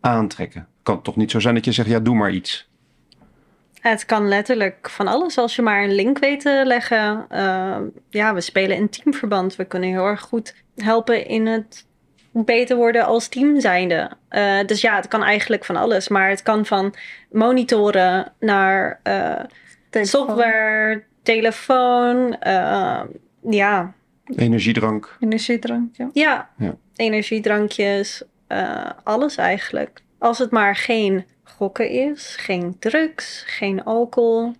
aantrekken? Kan het toch niet zo zijn dat je zegt, ja, doe maar iets. Het kan letterlijk van alles als je maar een link weet te leggen. Uh, ja, we spelen in teamverband. We kunnen heel erg goed helpen in het beter worden als team zijnde. Uh, dus ja, het kan eigenlijk van alles. Maar het kan van monitoren naar uh, Telefoon. software, telefoon. uh, ja, Energiedrank. Energiedrank, ja. ja, Ja. energiedrankjes, uh, alles eigenlijk. Als het maar geen gokken is, geen drugs, geen alcohol,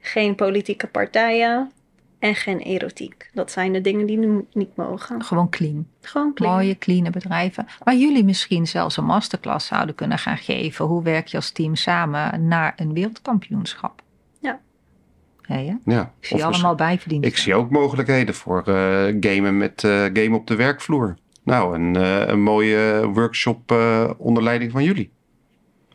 geen politieke partijen en geen erotiek. Dat zijn de dingen die nu niet mogen. Gewoon clean. Gewoon clean. Mooie, clean bedrijven. Waar jullie misschien zelfs een masterclass zouden kunnen gaan geven. Hoe werk je als team samen naar een wereldkampioenschap? Ja. Hey, ja? Ja. Ik zie Of allemaal bijverdiensten. Ik zie ook mogelijkheden voor uh, gamen met uh, game op de werkvloer. Nou, een, uh, een mooie workshop uh, onder leiding van jullie.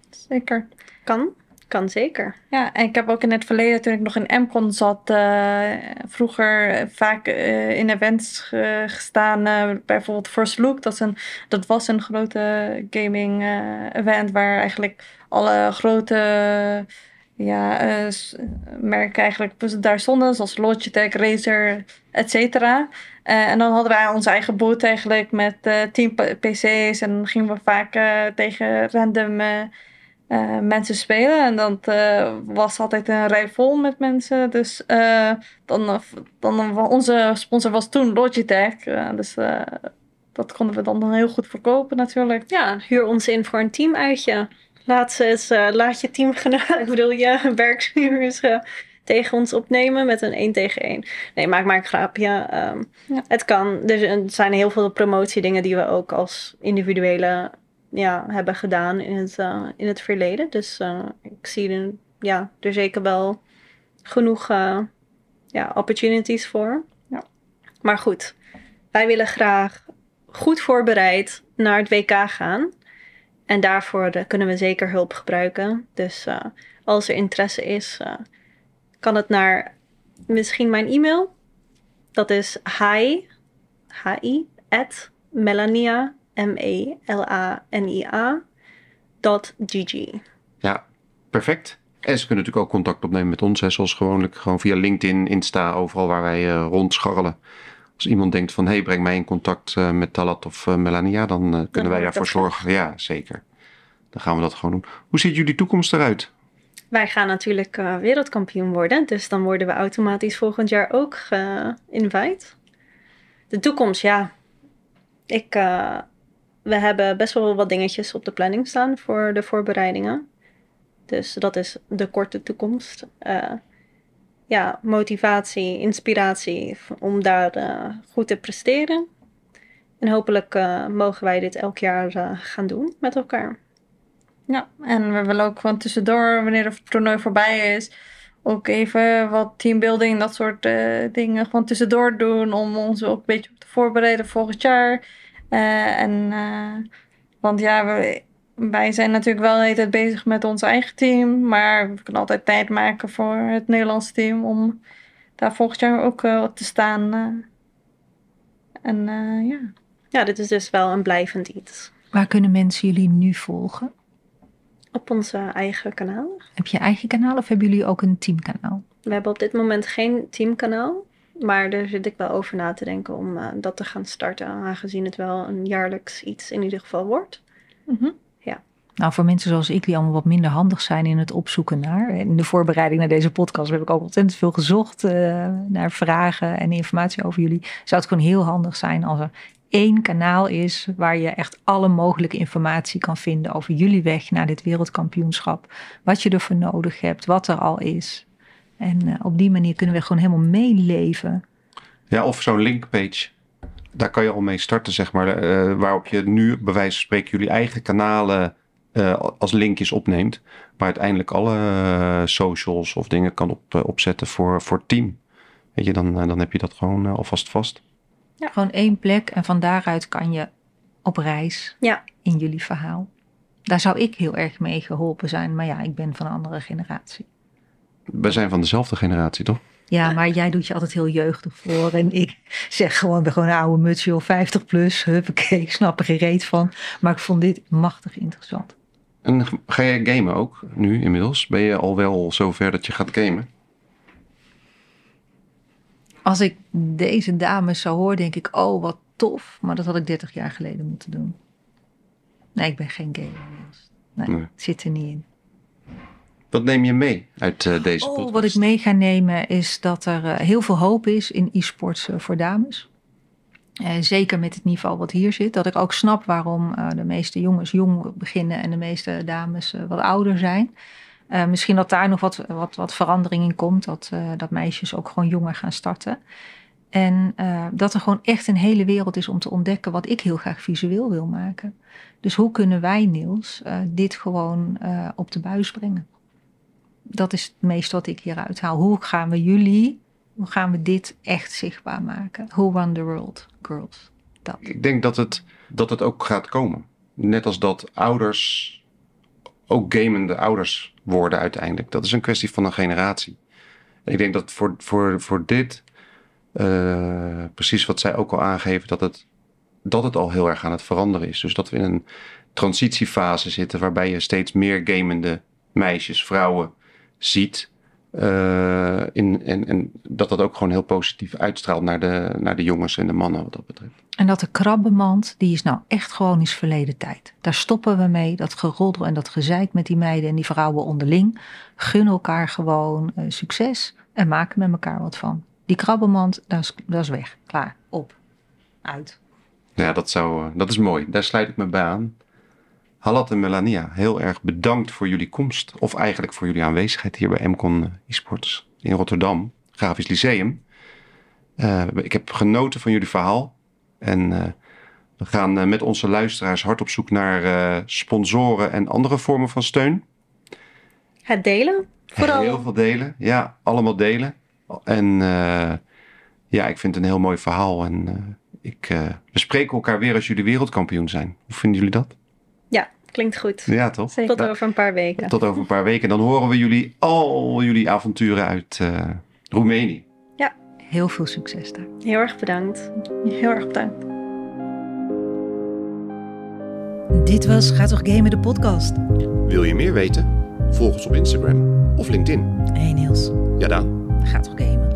Zeker. Kan, kan zeker. Ja, en ik heb ook in het verleden, toen ik nog in MCON zat, uh, vroeger vaak uh, in events ge gestaan. Uh, bijvoorbeeld First Look, dat, is een, dat was een grote gaming event waar eigenlijk alle grote ja, merken eigenlijk daar stonden, zoals Logitech, Razer, et cetera. En dan hadden wij onze eigen boot eigenlijk met tien PC's. En gingen we vaak tegen random mensen spelen. En dat was altijd een rij vol met mensen. Dus dan, dan, onze sponsor was toen Logitech. dus dat konden we dan heel goed verkopen natuurlijk. Ja, huur ons in voor een teamuitje. Laat, ze eens, laat je teamgenoten, <laughs> ik bedoel je werknemers tegen ons opnemen met een 1 tegen 1. Nee, maak maar een grapje. Um, ja. Het kan. Dus er zijn heel veel promotiedingen die we ook als individuele ja, hebben gedaan in het, uh, in het verleden. Dus uh, ik zie er, ja, er zeker wel genoeg uh, ja, opportunities voor. Ja. Maar goed, wij willen graag goed voorbereid naar het WK gaan. En daarvoor kunnen we zeker hulp gebruiken. Dus als er interesse is, kan het naar misschien mijn e-mail. Dat is hi, hi, at melania, M-E-L-A-N-I-A, dot gg. Ja, perfect. En ze kunnen natuurlijk ook contact opnemen met ons, hè, zoals gewoonlijk, gewoon via LinkedIn, Insta, overal waar wij uh, rondscharrelen. Als iemand denkt van, hé, hey, breng mij in contact uh, met Talat of uh, Melania, dan kunnen dan wij daarvoor zorgen. Ja, zeker. Dan gaan we dat gewoon doen. Hoe ziet jullie toekomst eruit? Wij gaan natuurlijk wereldkampioen worden. Dus dan worden we automatisch volgend jaar ook geïnvite. De toekomst, ja. Ik, we hebben best wel wat dingetjes op de planning staan voor de voorbereidingen. Dus dat is de korte toekomst. Uh, ja, motivatie, inspiratie om daar eh, goed te presteren. En hopelijk eh, mogen wij dit elk jaar eh, gaan doen met elkaar. Ja, en we willen ook gewoon tussendoor, wanneer het toernooi voorbij is, ook even wat teambuilding, dat soort eh, dingen gewoon tussendoor doen. Om ons ook een beetje te voorbereiden volgend jaar. Eh, en, eh, want ja, we, wij zijn natuurlijk wel de hele tijd bezig met ons eigen team. Maar we kunnen altijd tijd maken voor het Nederlandse team om daar volgend jaar ook eh, te staan. eh. en eh, ja. Ja, dit is dus wel een blijvend iets. Waar kunnen mensen jullie nu volgen? Op onze eigen kanaal. Heb je eigen kanaal of hebben jullie ook een teamkanaal? We hebben op dit moment geen teamkanaal. Maar daar zit ik wel over na te denken om eh, dat te gaan starten. Aangezien het wel een jaarlijks iets in ieder geval wordt. Mhm. Nou, voor mensen zoals ik die allemaal wat minder handig zijn in het opzoeken naar. In de voorbereiding naar deze podcast heb ik ook ontzettend veel gezocht eh, naar vragen en informatie over jullie. Zou het gewoon heel handig zijn als er één kanaal is waar je echt alle mogelijke informatie kan vinden over jullie weg naar dit wereldkampioenschap. Wat je ervoor nodig hebt, wat er al is. En eh, op die manier kunnen we gewoon helemaal meeleven. Ja, of zo'n linkpage. Daar kan je al mee starten, zeg maar. eh, waarop je nu, bij wijze van spreken, jullie eigen kanalen eh, als linkjes opneemt. Maar uiteindelijk alle socials of dingen kan op, opzetten voor, voor het team. Weet je, dan, dan heb je dat gewoon alvast vast. Gewoon één plek en van daaruit kan je op reis Ja. in jullie verhaal. Daar zou ik heel erg mee geholpen zijn, maar ja, ik ben van een andere generatie. We zijn van dezelfde generatie, toch? Ja, maar jij doet je altijd heel jeugdig voor. En ik zeg gewoon, gewoon een oude mutsje of 50 plus. Huppakee, ik snap er geen reet van. Maar ik vond dit machtig interessant. En ga jij gamen ook nu inmiddels? Ben je al wel zover dat je gaat gamen? Als ik deze dames zou horen, denk ik, oh wat tof. Maar dat had ik 30 jaar geleden moeten doen. Nee, ik ben geen gamer. Niels. Nee, Nee. het zit er niet in. Wat neem je mee uit eh, deze Oh, podcast? wat ik mee ga nemen is dat er eh, heel veel hoop is in e-sports eh, voor dames. Zeker met het niveau wat hier zit. Dat ik ook snap waarom de meeste jongens jong beginnen en de meeste dames wat ouder zijn. Misschien dat daar nog wat, wat, wat verandering in komt. Dat, dat meisjes ook gewoon jonger gaan starten. En dat er gewoon echt een hele wereld is om te ontdekken wat ik heel graag visueel wil maken. Dus hoe kunnen wij, Niels, dit gewoon op de buis brengen? Dat is het meest wat ik hieruit haal. Hoe gaan we jullie, hoe gaan we dit echt zichtbaar maken? Who run the world, girls? Dat. Ik denk dat het, dat het ook gaat komen. Net als dat ouders ook gamende ouders worden uiteindelijk. Dat is een kwestie van een generatie. Ik denk dat voor, voor, voor dit, eh, precies wat zij ook al aangeven, dat het, dat het al heel erg aan het veranderen is. Dus dat we in een transitiefase zitten waarbij je steeds meer gamende meisjes, vrouwen ziet. Eh, in, en, en dat dat ook gewoon heel positief uitstraalt naar de, naar de jongens en de mannen wat dat betreft. En dat de krabbenmand, die is nou echt gewoon is verleden tijd. Daar stoppen we mee, dat geroddel en dat gezeik met die meiden en die vrouwen onderling. Gun elkaar gewoon eh, succes en maak er met elkaar wat van. Die krabbenmand, dat is, dat is weg. Klaar, op, uit. Ja, dat, zou, eh, dat is mooi. Daar sluit ik me bij aan. Halat en Melania, heel erg bedankt voor jullie komst. Of eigenlijk voor jullie aanwezigheid hier bij MCON eSports in Rotterdam, Grafisch Lyceum. Eh, ik heb genoten van jullie verhaal. En eh, we gaan eh, met onze luisteraars hard op zoek naar sponsoren en andere vormen van steun. Het delen, vooral. Heel veel delen. Ja, allemaal delen. En ja, ik vind het een heel mooi verhaal. En ik, we spreken elkaar weer als jullie wereldkampioen zijn. Hoe vinden jullie dat? Ja, klinkt goed. Ja, toch? Zeker. Tot over een paar weken. Tot over een paar weken. Dan horen we jullie al jullie avonturen uit eh, Roemenië. Heel veel succes daar. Heel erg bedankt. Heel erg bedankt. Dit was Ga toch gamen de podcast. Wil je meer weten? Volg ons op Instagram of LinkedIn. Hey Niels, Ja, dan. ga toch gamen.